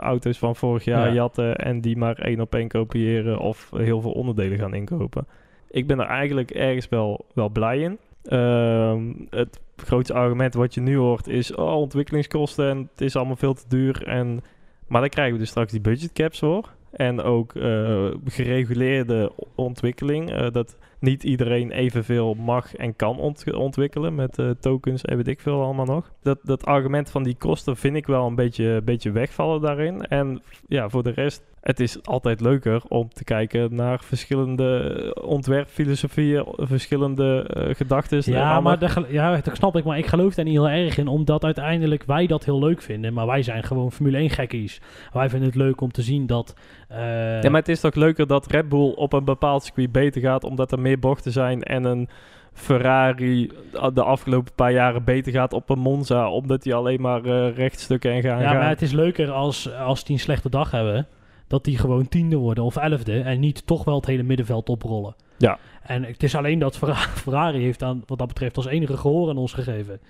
auto's van vorig jaar Ja. jatten en die maar één op één kopiëren of heel veel onderdelen gaan inkopen. Ik ben er eigenlijk ergens wel, wel blij in. Ehm, het grootste argument wat je nu hoort is oh, ontwikkelingskosten en het is allemaal veel te duur. En, maar dan krijgen we dus straks die budgetcaps voor. En ook eh, gereguleerde ontwikkeling. eh, dat niet iedereen evenveel mag en kan ont- ontwikkelen met eh, tokens en weet ik veel allemaal nog. Dat, dat argument van die kosten vind ik wel een beetje, beetje wegvallen daarin. En ja, voor de rest, het is altijd leuker om te kijken naar verschillende ontwerpfilosofieën, verschillende eh gedachten. Ja, maar ja, dat snap ik, maar ik geloof daar niet heel erg in, omdat uiteindelijk wij dat heel leuk vinden. Maar wij zijn gewoon Formule 1 gekkies. Wij vinden het leuk om te zien dat... eh, Ja, maar het is toch leuker dat Red Bull op een bepaald circuit beter gaat, omdat er meer bochten zijn en een Ferrari de afgelopen paar jaren beter gaat op een Monza, omdat die alleen maar eh, rechtstukken en gaan ja, maar het is leuker als, als die een slechte dag hebben, dat die gewoon tiende worden of elfde en niet toch wel het hele middenveld oprollen. Ja. En het is alleen dat Ferra- Ferrari heeft dan wat dat betreft als enige gehoor aan ons gegeven.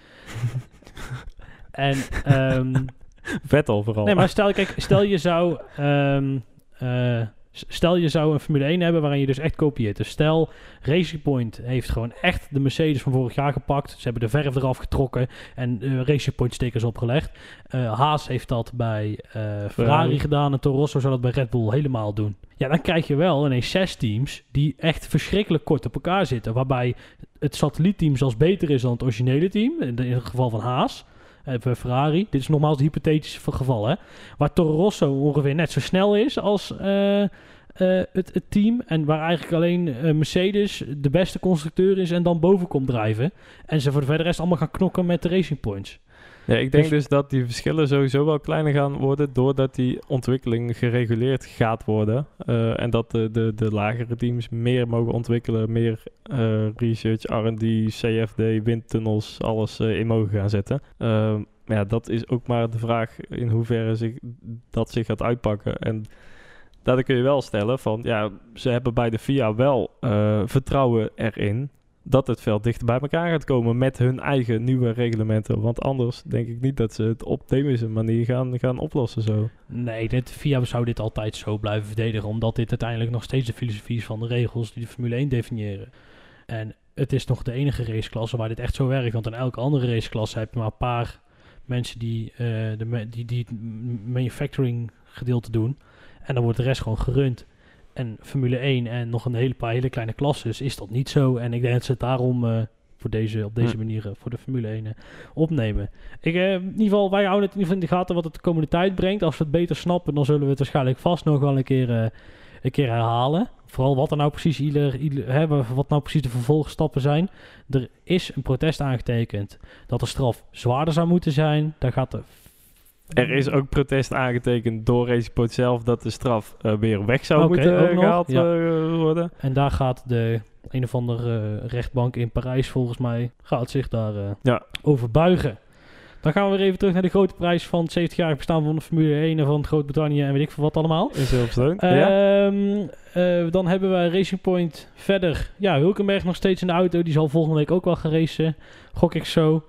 en ehm, Vettel vooral. Nee, maar stel, kijk, stel je zou. s- stel je zou een Formule 1 hebben waarin je dus echt kopieert. Dus stel, Racing Point heeft gewoon echt de Mercedes van vorig jaar gepakt. Ze hebben de verf eraf getrokken en eh Racing Point stickers opgelegd. Eh, Haas heeft dat bij eh, Ferrari, Ferrari. gedaan en Toro Rosso zou dat bij Red Bull helemaal doen. Ja, dan krijg je wel ineens zes teams die echt verschrikkelijk kort op elkaar zitten. Waarbij het satellietteam zelfs beter is dan het originele team. In het geval van Haas. Eh, bij Ferrari. Dit is nogmaals het hypothetische geval, hè. Waar Toro Rosso ongeveer net zo snel is als eh, eh, het, het team. En waar eigenlijk alleen eh, Mercedes de beste constructeur is en dan boven komt drijven. En ze voor de verder rest allemaal gaan knokken met de Racing Points. Ja, ik denk Dus- dat die verschillen sowieso wel kleiner gaan worden doordat die ontwikkeling gereguleerd gaat worden. Eh, en dat de, de, de lagere teams meer mogen ontwikkelen, meer eh, research, R&D, CFD, windtunnels, alles eh, in mogen gaan zetten. Ehm, maar ja, dat is ook maar de vraag in hoeverre zich, dat zich gaat uitpakken. En daar kun je wel stellen van, ja, ze hebben bij de FIA wel vertrouwen erin dat het veld dichter bij elkaar gaat komen met hun eigen nieuwe reglementen. Want anders denk ik niet dat ze het op deze manier gaan, gaan oplossen zo. Nee, dit, VIA zou dit altijd zo blijven verdedigen. Omdat dit uiteindelijk nog steeds de filosofie is van de regels die de Formule 1 definiëren. En het is nog de enige raceklasse waar dit echt zo werkt. Want in elke andere raceklasse heb je maar een paar mensen die, eh, de, die, die het manufacturing gedeelte doen. En dan wordt de rest gewoon gerund. En Formule 1 en nog een hele paar hele kleine klasses is dat niet zo. En ik denk dat ze het daarom eh, voor deze, op deze Hm. manier eh, voor de Formule 1 eh, opnemen. Ik, in ieder geval, wij houden het in ieder geval in de gaten wat het de komende tijd brengt. Als we het beter snappen, dan zullen we het waarschijnlijk vast nog wel een keer, een keer herhalen. Vooral wat er nou precies ieder, ieder, hè, wat nou precies de vervolgstappen zijn. Er is een protest aangetekend dat de straf zwaarder zou moeten zijn. Daar gaat de Er is ook protest aangetekend door Raceport zelf dat de straf eh, weer weg zou Oké, moeten ook eh, gehaald ja. eh, worden. En daar gaat de een of andere rechtbank in Parijs volgens mij gaat zich daar Ja. over buigen. Dan gaan we weer even terug naar de grote prijs van het 70-jarig bestaan van de Formule 1 en van Groot-Brittannië en weet ik veel wat allemaal. In Silverstone. ja. Eh, dan hebben we Racing Point verder. Ja, Hulkenberg nog steeds in de auto. Die zal volgende week ook wel gaan racen. Gok ik zo.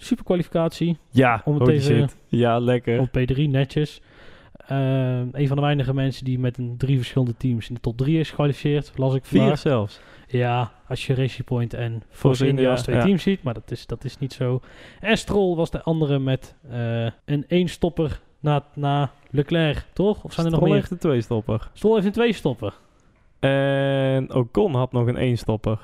Super kwalificatie ja, om het even- shit. Ja, lekker. op P3, netjes. Ehm, een van de weinige mensen die met een drie verschillende teams in de top 3 is gekwalificeerd, las ik Vier vandaag. zelfs. Ja, als je Racing Point en Force India als twee ja. teams ziet, maar dat is, dat is niet zo. En Stroll was de andere met eh, een één stopper na, na Leclerc, toch? Of zijn er nog meer? heeft een twee-stopper. Stroll heeft een twee stopper. En Ocon had nog een één-stopper.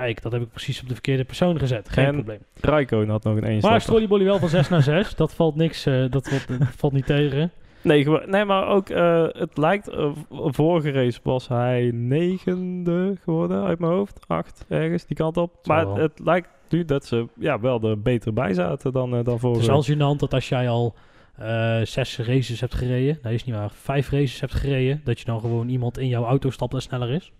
Kijk, dat heb ik precies op de verkeerde persoon gezet. Geen En probleem. Raikkonen had nog een Maar één-stopper. Strollybolly wel van 6 naar 6. Dat valt niks, eh, dat valt, dat valt niet tegen. Nee, nee, maar ook eh, het lijkt... eh, vorige race was hij negende geworden uit mijn hoofd. Acht, ergens, die kant op. Maar wel. het, het lijkt nu dat ze ja, wel er beter bij zaten dan, dan Het vorige is race. al gênant dat als jij al zes races hebt gereden, nee is niet waar, vijf races hebt gereden, dat je dan gewoon iemand in jouw auto stapt en sneller is.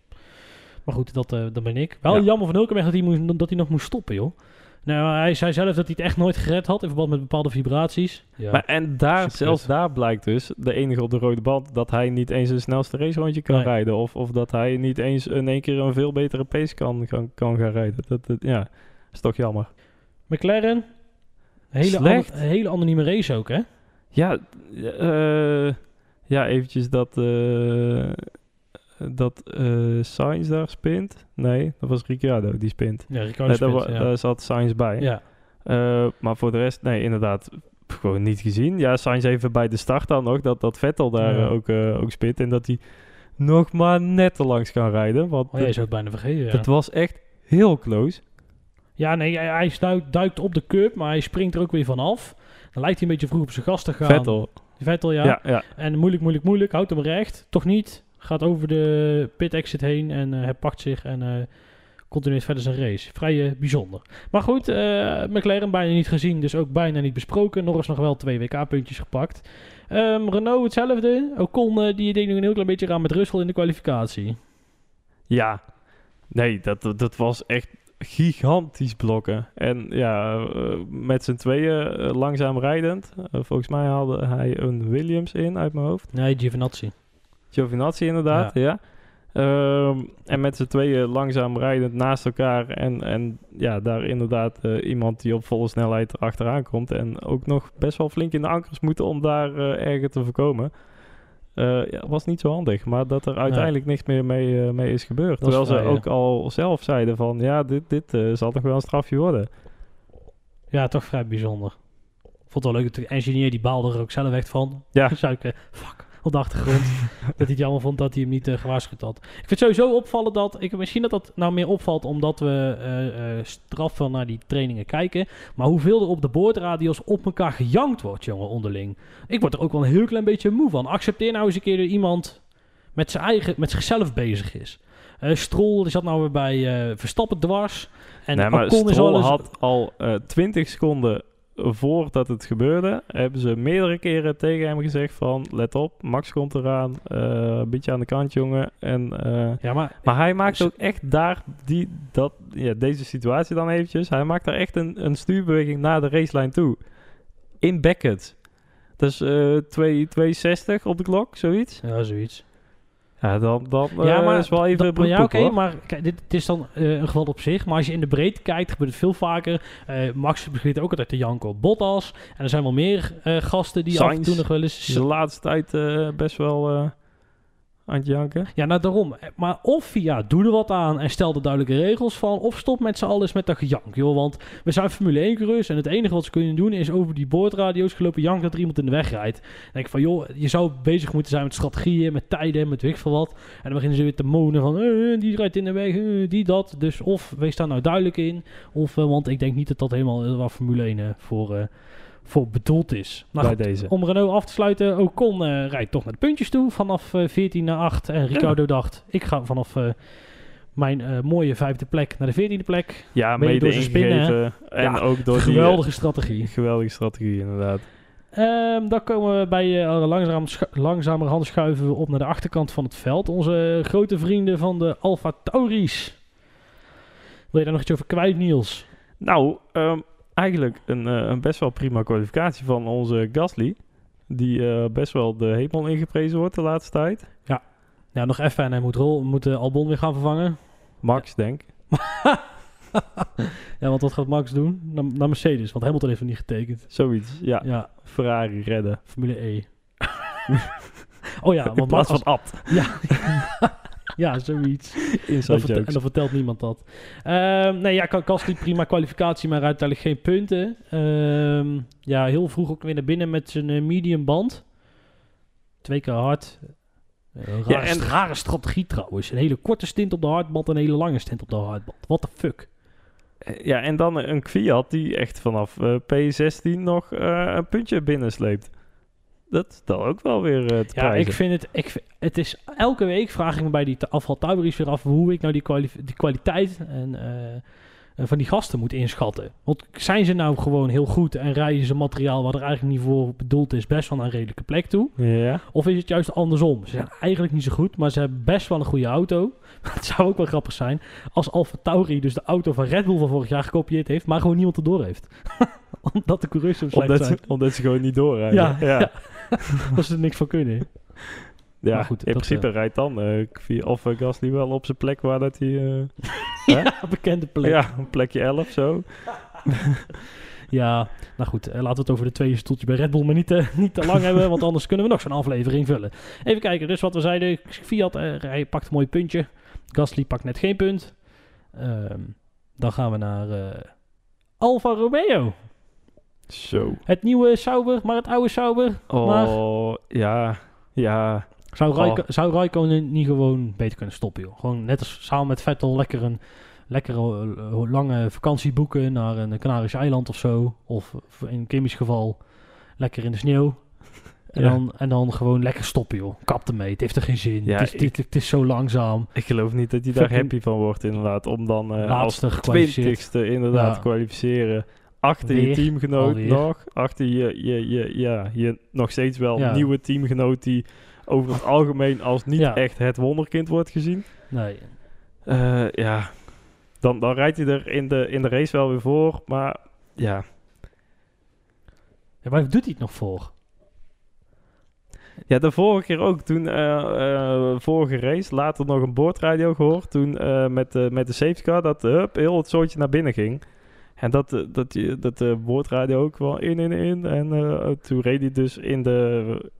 Maar goed, dat, eh, dat ben ik. Wel Ja. jammer van Hulkenberg dat hij, moest, dat hij nog moest stoppen, joh. Nou, hij zei zelf dat hij het echt nooit gered had in verband met bepaalde vibraties. Ja. Maar en daar, Super zelfs daar blijkt dus, de enige op de rode band, dat hij niet eens een snelste racerondje kan Nee. rijden. Of, of dat hij niet eens in één keer een veel betere pace kan, kan, kan gaan rijden. Dat, dat, ja, is toch jammer. McLaren, hele, Slecht. an- hele anonieme race ook, hè? Ja, eh, ja eventjes dat, eh dat eh Sainz daar spint. Nee, dat was Ricciardo die spint. Ja, Ricardo Nee, daar, ja. daar zat Sainz bij. ja. Eh, maar voor de rest, nee, inderdaad, gewoon niet gezien. Ja, Sainz even bij de start dan nog, dat, dat Vettel daar Ja. eh, ook, ook spint. En dat hij nog maar net te langs kan rijden. Want Oh, jij het, is ook bijna vergeten, het was echt heel close. Ja, nee, hij, hij duikt, duikt op de curb, maar hij springt er ook weer vanaf. Dan lijkt hij een beetje vroeg op zijn gas te gaan. Vettel, Vettel, ja. ja. ja, En moeilijk, moeilijk, moeilijk. Houdt hem recht. Toch niet. Gaat over de pit exit heen en eh, hij pakt zich en eh, continueert verder zijn race. Vrij eh, bijzonder. Maar goed, eh, McLaren bijna niet gezien, dus ook bijna niet besproken. Norris nog wel twee WK-puntjes gepakt. Ehm, Renault hetzelfde. Ocon eh, die deed nog een heel klein beetje aan met Russell in de kwalificatie. Ja, nee, dat, dat, was echt gigantisch blokken. En ja, eh, met z'n tweeën eh, langzaam rijdend. Eh, volgens mij haalde hij een Williams in uit mijn hoofd. Nee, Giovinazzi. Giovinazzi inderdaad, ja. Ehm, en met z'n tweeën langzaam rijdend naast elkaar. En, en ja, daar inderdaad eh, iemand die op volle snelheid achteraan komt. En ook nog best wel flink in de ankers moeten om daar eh erger te voorkomen. Eh, ja, was niet zo handig, maar dat er uiteindelijk niks meer mee, mee is gebeurd. Dat is Terwijl ze ja. ook al zelf zeiden van, ja, dit, dit zal nog wel een strafje worden. Ja, toch vrij bijzonder. Vond het wel leuk dat de engineer die baalde er ook zelf echt van. Ja. Zou ik, eh, fuck, op de achtergrond. dat hij het jammer vond dat hij hem niet eh, gewaarschuwd had. Ik vind het sowieso opvallen dat, ik, misschien dat dat nou meer opvalt omdat we eh, eh, straffen naar die trainingen kijken. Maar hoeveel er op de boordradio's op elkaar gejankt wordt, jongen, onderling. Ik word er ook wel een heel klein beetje moe van. Accepteer nou eens een keer dat iemand met zijn eigen, met zichzelf bezig is. Eh Stroll die zat nou weer bij Verstappen dwars. En nee, maar Ocon is Stroll al eens- had al eh 20 seconden voordat het gebeurde, hebben ze meerdere keren tegen hem gezegd van, let op, Max komt eraan, eh, een beetje aan de kant, jongen. En, eh, Ja, maar, maar hij maakt ook echt daar, die, dat, ja, deze situatie dan eventjes, hij maakt daar echt een, een stuurbeweging naar de racelijn toe. In Beckett. Dat is 2 260 op de klok, zoiets. ja, zoiets. Ja, dan, dan Ja, eh, maar is wel even dat, ja, oké, maar kijk, dit, dit is dan eh, een geval op zich. Maar als je in de breedte kijkt, gebeurt het veel vaker. Eh, Max begint ook altijd te janken op Bottas. En er zijn wel meer gasten die af en toe Sainz. nog wel eens... Is de laatste tijd best wel aan het janken. Ja, nou daarom. Eh, Maar of ja, doe er wat aan en stel er duidelijke regels van. Of stop met z'n allen met dat gejank, joh. Want we zijn Formule 1 coureurs en het enige wat ze kunnen doen is over die boordradio's gelopen janken dat er iemand in de weg rijdt. Denk ik van, joh, je zou bezig moeten zijn met strategieën, met tijden, met weet wat. En dan beginnen ze weer te monen van, eh, die rijdt in de weg, eh, die dat. Dus of wees daar nou duidelijk in. Of, eh, want ik denk niet dat dat helemaal eh, waar Formule 1 eh, voor, eh, voor bedoeld is. Nou, bij goed, deze. om Renault af te sluiten, Ocon eh rijdt toch naar de puntjes toe vanaf eh 14 naar 8. En Ricardo dacht, ik ga vanaf eh, mijn mooie vijfde plek naar de 14e plek. Ja, mede door zijn spinnen. En Ja, ook door Geweldige strategie. geweldige strategie, inderdaad. Ehm, dan komen we bij eh, langzaam, schu- langzamerhand schuiven we op naar de achterkant van het veld. Onze grote vrienden van de Alfa Tauris. Wil je daar nog iets over kwijt, Niels? Nou, ehm, eigenlijk een, eh, een best wel prima kwalificatie van onze Gasly. Die eh, best wel de hemel ingeprezen wordt de laatste tijd. Ja, nog even en hij moet, rol, moet eh, Albon weer gaan vervangen. Max, denk. Ja, want wat gaat Max doen? Naar, naar Mercedes, want Hamilton heeft hem niet getekend. Zoiets, ja. Ja, Ferrari redden. Formule E. oh ja, want Max... van Abt. Ja, ja zoiets. Inside Dan vertel- en dan vertelt niemand dat. Ehm, nee, ja, Gasly prima kwalificatie, maar uiteindelijk geen punten. Ehm, ja, heel vroeg ook weer naar binnen met zijn eh, medium band. Twee keer hard. Eh, Een Ja, en- rare strategie trouwens. Een hele korte stint op de hardband en een hele lange stint op de hardband. What the fuck? Eh, Ja, en dan een Kwiat die echt vanaf eh, P16 nog een puntje binnensleept. Dat is dan ook wel weer eh, te Ja, prijzen. ik vind het... Ik, het is, elke week vraag ik me bij die ta- afval Tauberies weer af... hoe ik nou die, kwali- die kwaliteit en, eh, eh, van die gasten moet inschatten. Want zijn ze nou gewoon heel goed... en rijden ze materiaal wat er eigenlijk niet voor bedoeld is... best wel naar een redelijke plek toe? Ja. Of is het juist andersom? Ze zijn eigenlijk niet zo goed... maar ze hebben best wel een goede auto. Het zou ook wel grappig zijn... als Alfa Tauri dus de auto van Red Bull van vorig jaar gekopieerd heeft... maar gewoon niemand erdoor heeft. Omdat de coureurs zo slecht Omdat, zijn. ze, omdat ze gewoon niet doorrijden. Ja, ja. ja. Dat ze er niks van kunnen. Ja, goed, in dat, principe rijdt dan eh, of eh, Gasly wel op zijn plek waar dat hij... eh? Ja, bekende plek. ja, een plekje 11 zo. Ja, nou goed, eh, laten we het over de tweede stoeltje bij Red Bull maar niet, te niet te lang hebben, want anders kunnen we nog zo'n aflevering vullen. Even kijken, dus wat we zeiden, Fiat eh, hij pakt een mooi puntje, Gasly pakt net geen punt. Ehm, dan gaan we naar eh, Alfa Romeo. Zo. Het nieuwe Sauber, maar het oude Sauber. Oh, ja. Ja. Zou, Oh. Zou Raikkonen niet gewoon beter kunnen stoppen, joh? Gewoon net als samen met Vettel lekker een lekkere eh, lange vakantie boeken naar een Canarische eiland of zo. Of in Kimmy's geval lekker in de sneeuw. En, Ja. dan, en dan gewoon lekker stoppen, joh. Kap ermee. Het heeft er geen zin. Ja, het, is, ik- het, het is zo langzaam. Ik geloof niet dat hij daar happy van wordt inderdaad. Om dan eh als twintigste inderdaad Ja. kwalificeren. Achter je teamgenoot alweer. nog. Achter je, je, je, ja, je nog steeds wel Ja. nieuwe teamgenoot die over het algemeen als niet Ja. echt het wonderkind wordt gezien. Nee. Eh, ja, dan, dan rijdt hij er in de, in de race wel weer voor. Maar ja, Ja, waar doet hij het nog voor? Ja, de vorige keer ook. Toen, eh, eh, vorige race, later nog een boordradio gehoord. Toen met, de met de safety car, dat hup, heel het soortje naar binnen ging. En dat, eh, dat, je- dat de boordradio ook wel in, in, in. En eh, toen reed hij dus in de,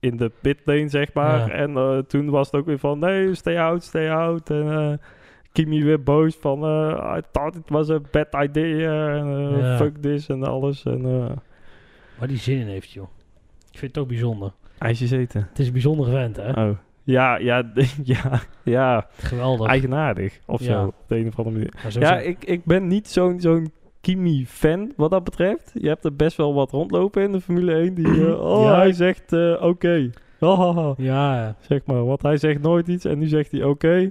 in de pitlane, zeg maar. Ja. En eh, toen was het ook weer van, nee, stay out, stay out. En eh, Kimi weer boos van, eh, I thought it was a bad idea. En eh, Ja. fuck this en alles. En eh Waar die zin in heeft, joh. Ik vind het ook bijzonder. ijsjes eten. Het is een bijzonder vent, hè? Oh. Ja, ja, ja, ja. Geweldig. Eigenaardig of Ja. zo. Op de een of andere manier. Ja, ik, ik ben niet zo'n zo'n Kimi-fan wat dat betreft. Je hebt er best wel wat rondlopen in de Formule 1. Die, eh, oh, Ja. hij zegt eh, oké. Ja, ja. Zeg maar, want hij zegt nooit iets en nu zegt hij oké.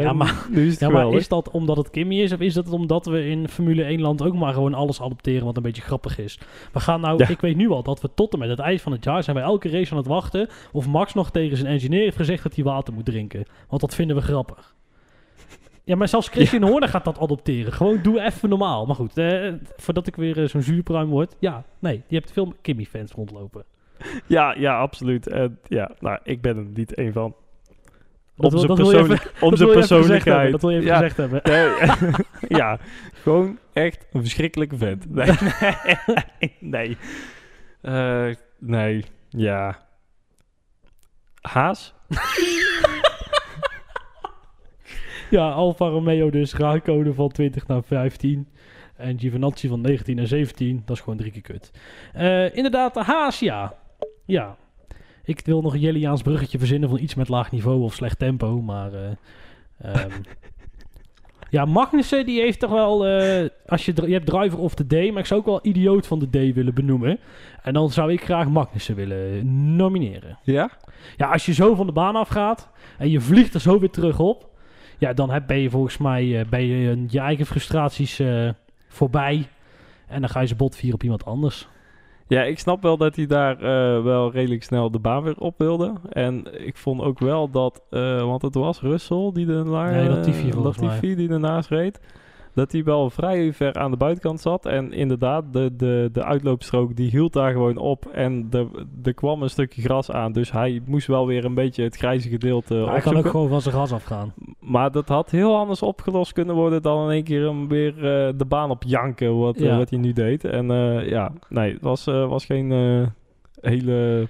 Ja, maar- is ja, maar is dat omdat het Kimmy is? Of is dat omdat we in Formule 1 land ook maar gewoon alles adopteren wat een beetje grappig is? We gaan nou, Ja. ik weet nu al dat we tot en met het eind van het jaar zijn wij elke race aan het wachten of Max nog tegen zijn engineer heeft gezegd dat hij water moet drinken. Want dat vinden we grappig. Ja, maar zelfs Christian Horner gaat dat adopteren. Gewoon doe even normaal. Maar goed, eh, voordat ik weer eh, zo'n zuurpruim word. Ja, nee, je hebt veel Kimmy-fans rondlopen. Ja, ja, absoluut. En ja, nou, ik ben er niet een van. Dat Om zijn even- persoonlijk- om zijn persoonlijkheid. Dat wil je even Ja. gezegd hebben. Nee, ja, gewoon echt een verschrikkelijke vent. Nee, nee. Eh, nee, ja. Haas? Ja, Alfa Romeo dus raakcode van 20 naar 15. En Giovinazzi van 19 naar 17. Dat is gewoon drie keer kut. Eh, inderdaad, de Haas, ja. Ja. Ik wil nog een Jelliaans bruggetje verzinnen van iets met laag niveau of slecht tempo. Maar eh, ehm, ja, Magnussen die heeft toch wel... eh, als je, je hebt driver of the day, maar ik zou ook wel idioot van de day willen benoemen. En dan zou ik graag Magnussen willen nomineren. Ja? Ja, als je zo van de baan afgaat en je vliegt er zo weer terug op, ja, dan heb, ben je volgens mij eh, ben je je eigen frustraties voorbij. En dan ga je ze bot vieren op iemand anders. Ja, ik snap wel dat hij daar eh, wel redelijk snel de baan weer op wilde. En ik vond ook wel dat, eh, want het was Russell die de Nee, Latifi volgens Latifi die ernaast reed. Dat hij wel vrij ver aan de buitenkant zat. En inderdaad, de, de, de uitloopstrook die hield daar gewoon op. En er, kwam een stukje gras aan. Dus hij moest wel weer een beetje het grijze gedeelte hij kan ook gewoon van zijn gas afgaan. Maar dat had heel anders opgelost kunnen worden dan in één keer hem weer eh, de baan op janken, wat, eh, wat hij nu deed. En eh, ja, nee, het was, was geen hele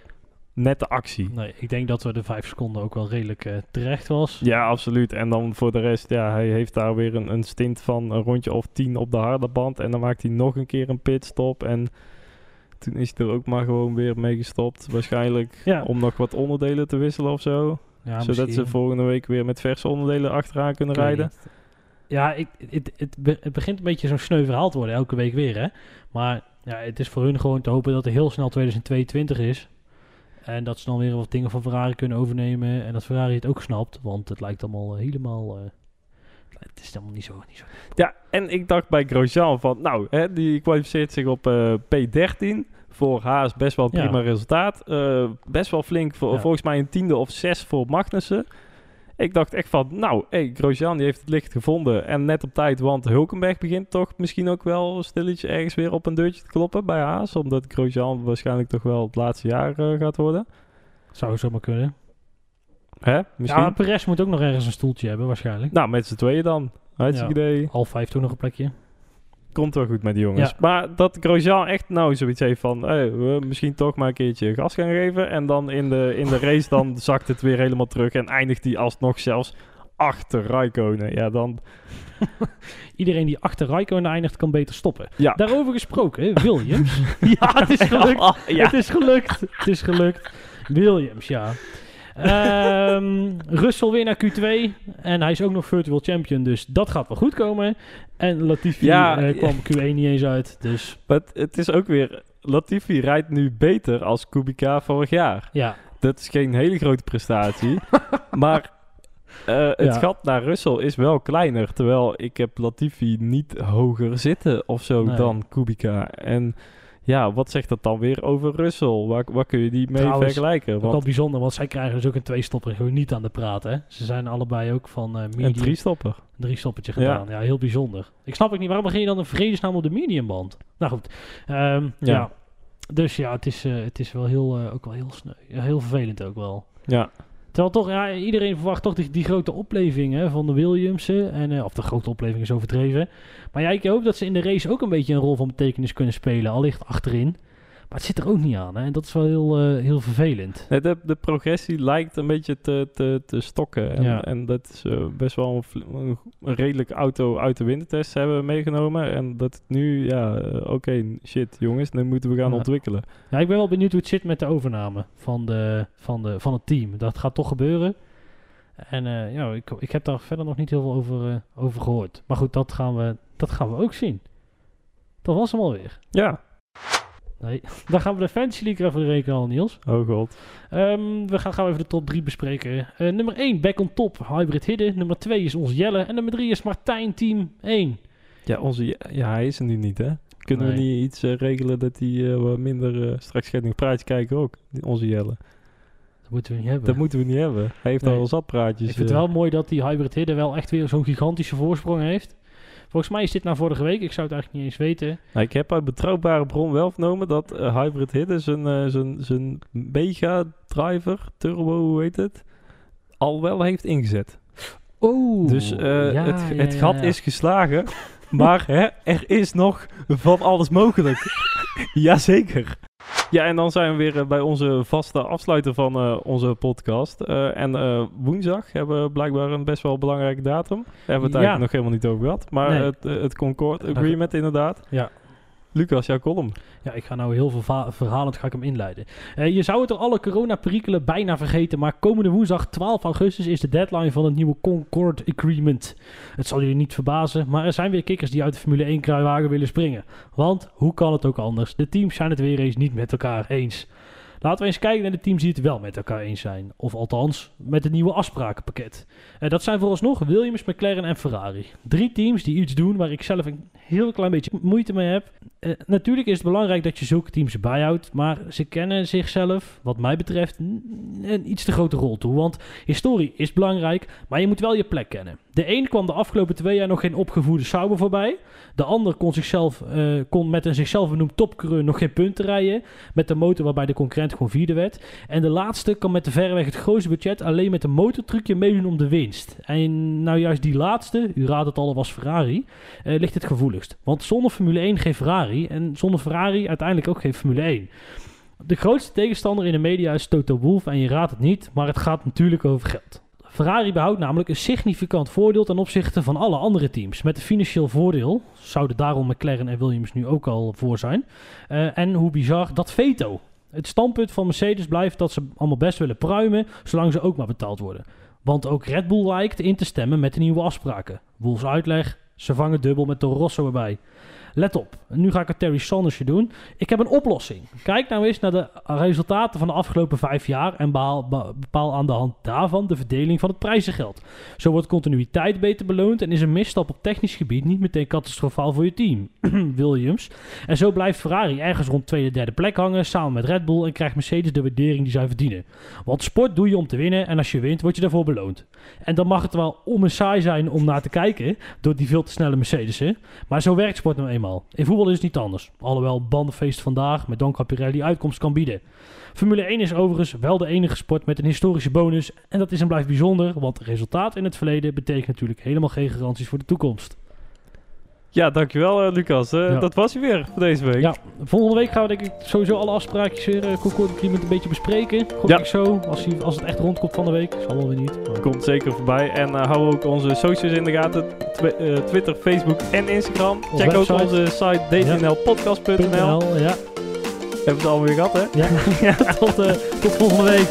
nette actie. Nee, ik denk dat we de vijf seconden ook wel redelijk eh, terecht was. Ja, absoluut. En dan voor de rest, ja, hij heeft daar weer een, een stint van een rondje of tien op de harde band. En dan maakt hij nog een keer een pitstop. En toen is hij er ook maar gewoon weer mee gestopt. Waarschijnlijk Ja. om nog wat onderdelen te wisselen of zo. Ja, zodat ze volgende week weer met verse onderdelen achteraan kunnen rijden. Ja, ik, het, het, het begint een beetje zo'n sneu verhaal te worden, elke week weer. Hè? Maar ja, het is voor hun gewoon te hopen dat er heel snel 2022 is. En dat ze dan weer wat dingen van Ferrari kunnen overnemen. En dat Ferrari het ook snapt, want het lijkt allemaal eh, helemaal... eh, het is allemaal niet zo, niet zo. Ja, en ik dacht bij Grosjean van, nou, hè, die kwalificeert zich op eh, P13. Voor Haas best wel Ja. prima resultaat. Best wel flink, voor, Ja. volgens mij een tiende of zes voor Magnussen. Ik dacht echt van, nou, hey, Grosjean die heeft het licht gevonden. En net op tijd, want Hulkenberg begint toch misschien ook wel stilletje ergens weer op een deurtje te kloppen bij Haas. Omdat Grosjean waarschijnlijk toch wel het laatste jaar eh, gaat worden. Zou zomaar kunnen. Hè, misschien? Ja, Perez moet ook nog ergens een stoeltje hebben, waarschijnlijk. Nou, met z'n tweeën dan. Hartstikke idee. Half vijf toch nog een plekje. Komt wel goed met die jongens. Ja. Maar dat Grosjean echt nou zoiets heeft van... Hey, we misschien toch maar een keertje gas gaan geven. En dan in de, in de race dan zakt het weer helemaal terug. En eindigt hij alsnog zelfs achter Raikkonen. Ja, dan... Iedereen die achter Raikkonen eindigt, kan beter stoppen. Ja. Daarover gesproken, Williams. ja, het is gelukt. ja. Het is gelukt. Het is gelukt. Williams, ja. Ehm Russell weer naar Q2. En hij is ook nog virtual champion. Dus dat gaat wel goed komen. En Latifi Ja, eh, kwam Q1 niet eens uit. Dus Maar het, is ook weer... Latifi rijdt nu beter als Kubica vorig jaar. ja. Dat is geen hele grote prestatie. maar eh, het Ja. gat naar Russell is wel kleiner. Terwijl ik heb Latifi niet hoger zitten of zo Nee. dan Kubica. En ja, wat zegt dat dan weer over Russell? Waar, waar kun je die mee Trouwens, vergelijken? Ook wel Want bijzonder, want zij krijgen dus ook een twee-stopper gewoon niet aan de praat. Hè? Ze zijn allebei ook van eh medium. een drie-stopper. drie stoppertje Ja. gedaan. Ja. heel bijzonder. Ik snap ook niet, waarom begin je dan een vredesnaam op de mediumband? Nou goed. Ehm, ja. Ja. Dus ja, het is, eh, het is wel heel, eh, ook wel heel sneu. Ja, heel vervelend ook wel. Ja, Terwijl toch, ja, iedereen verwacht toch die, die grote opleving hè, van de Williamsen. En, eh, of de grote opleving is overdreven. Maar ja, ik hoop dat ze in de race ook een beetje een rol van betekenis kunnen spelen. Allicht achterin. Maar het zit er ook niet aan. Hè? En dat is wel heel, eh, heel vervelend. Nee, de, de progressie lijkt een beetje te, te, te stokken. En, Ja. en dat is eh, best wel een, redelijke auto uit de wintertest hebben we meegenomen. En dat nu, ja, eh, oké, shit jongens, nu moeten we gaan Ja. ontwikkelen. Ja, ik ben wel benieuwd hoe het zit met de overname van, de, van, de, van het team. Dat gaat toch gebeuren. En ja, ik, ik heb daar verder nog niet heel veel over, over gehoord. Maar goed, dat gaan, we, dat gaan we ook zien. Dat was hem alweer. Ja, Nee, dan gaan we de Fantasy League even rekenen al, Niels. oh god. Ehm, we gaan, gaan we even de top 3 bespreken. Eh, nummer 1, back on top, Hybrid Hidden. Nummer 2 is ons Jelle. En nummer 3 is Martijn, team 1. Ja, onze, ja, hij is er nu niet, hè? Kunnen we niet iets eh, regelen dat hij eh, wat minder... straks nog praatjes kijken ook, onze Jelle. Dat moeten we niet hebben. Dat moeten we niet hebben. Hij heeft Nee. al zat praatjes. ik vind het wel mooi dat die Hybrid Hidden wel echt weer zo'n gigantische voorsprong heeft. Volgens mij is dit na vorige week. Ik zou het eigenlijk niet eens weten. Nou, ik heb uit betrouwbare bron wel vernomen dat eh, Hybrid Hidden zijn, eh, zijn, zijn Mega Driver, Turbo, hoe heet het, al wel heeft ingezet. Oh, dus eh, het, het gat is geslagen, maar hè, er is nog van alles mogelijk. Jazeker. Ja, en dan zijn we weer eh, bij onze vaste afsluiter van eh, onze podcast. Eh, en woensdag hebben we blijkbaar een best wel belangrijke datum. Daar hebben we het Ja. eigenlijk nog helemaal niet over gehad. Maar Nee. het, het Concord Agreement inderdaad. Ja. Lucas, jouw column. Ja, ik ga nou heel veel verhalend ga ik hem inleiden. Eh, je zou het er alle coronaperikelen bijna vergeten, maar komende woensdag 12 augustus is de deadline van het nieuwe Concord Agreement. Het zal jullie niet verbazen, maar er zijn weer kikkers die uit de Formule 1 kruiwagen willen springen. Want hoe kan het ook anders? De teams zijn het weer eens niet met elkaar eens. Laten we eens kijken naar de teams die het wel met elkaar eens zijn. Of althans, met het nieuwe afsprakenpakket. Eh, dat zijn vooralsnog Williams, McLaren en Ferrari. Drie teams die iets doen waar ik zelf een heel klein beetje moeite mee heb. Eh, natuurlijk is het belangrijk dat je zulke teams bijhoudt, maar ze kennen zichzelf, wat mij betreft, een iets te grote rol toe. Want historie is belangrijk, maar je moet wel je plek kennen. De een kwam de afgelopen twee jaar nog geen opgevoerde Sauber voorbij. De ander kon, zichzelf, eh, kon met een zichzelf benoemd topcoureur nog geen punten rijden. Met de motor waarbij de concurrent gewoon vierde werd. En de laatste kan met de verreweg het grootste budget alleen met een motortrucje meedoen om de winst. En nou juist die laatste, u raadt het al, was Ferrari, eh, ligt het gevoeligst. Want zonder Formule 1 geen Ferrari en zonder Ferrari uiteindelijk ook geen Formule 1. De grootste tegenstander in de media is Toto Wolff en je raadt het niet, maar het gaat natuurlijk over geld. Ferrari behoudt namelijk een significant voordeel ten opzichte van alle andere teams. Met een financieel voordeel zouden daarom McLaren en Williams nu ook al voor zijn. Eh, en hoe bizar, dat veto. Het standpunt van Mercedes blijft dat ze allemaal best willen pruimen, zolang ze ook maar betaald worden. Want ook Red Bull lijkt in te stemmen met de nieuwe afspraken. Wolfs uitleg, ze vangen dubbel met Toro Rosso erbij. Let op, nu ga ik het Terry Sandersje doen. Ik heb een oplossing. Kijk nou eens naar de resultaten van de afgelopen vijf jaar en bepaal aan de hand daarvan de verdeling van het prijzengeld. Zo wordt continuïteit beter beloond en is een misstap op technisch gebied niet meteen catastrofaal voor je team. Williams. En zo blijft Ferrari ergens rond tweede, derde plek hangen samen met Red Bull en krijgt Mercedes de waardering die zij verdienen. Want sport doe je om te winnen en als je wint word je daarvoor beloond. En dan mag het wel om en saai zijn om naar te kijken door die veel te snelle Mercedes'en. Maar zo werkt sport nou eenmaal. In voetbal is het niet anders. Alhoewel bandenfeest vandaag met Don Capirelli uitkomst kan bieden. Formule 1 is overigens wel de enige sport met een historische bonus. En dat is en blijft bijzonder, want resultaat in het verleden betekent natuurlijk helemaal geen garanties voor de toekomst. Ja, dankjewel eh, Lucas. Eh, Ja. Dat was hij weer voor deze week. Ja, volgende week gaan we denk ik sowieso alle afspraakjes weer uh, Concord Agreement een beetje bespreken. Gok Ja. ik zo, als, als het echt rondkomt van de week. Zal wel weer niet. maar- Komt zeker voorbij. En eh, hou ook onze socials in de gaten. Twi- eh, Twitter, Facebook en Instagram. Check ook onze site dtnlpodcast.nl. .nl, ja. Hebben we het alweer gehad, hè? Ja, eh, tot volgende week.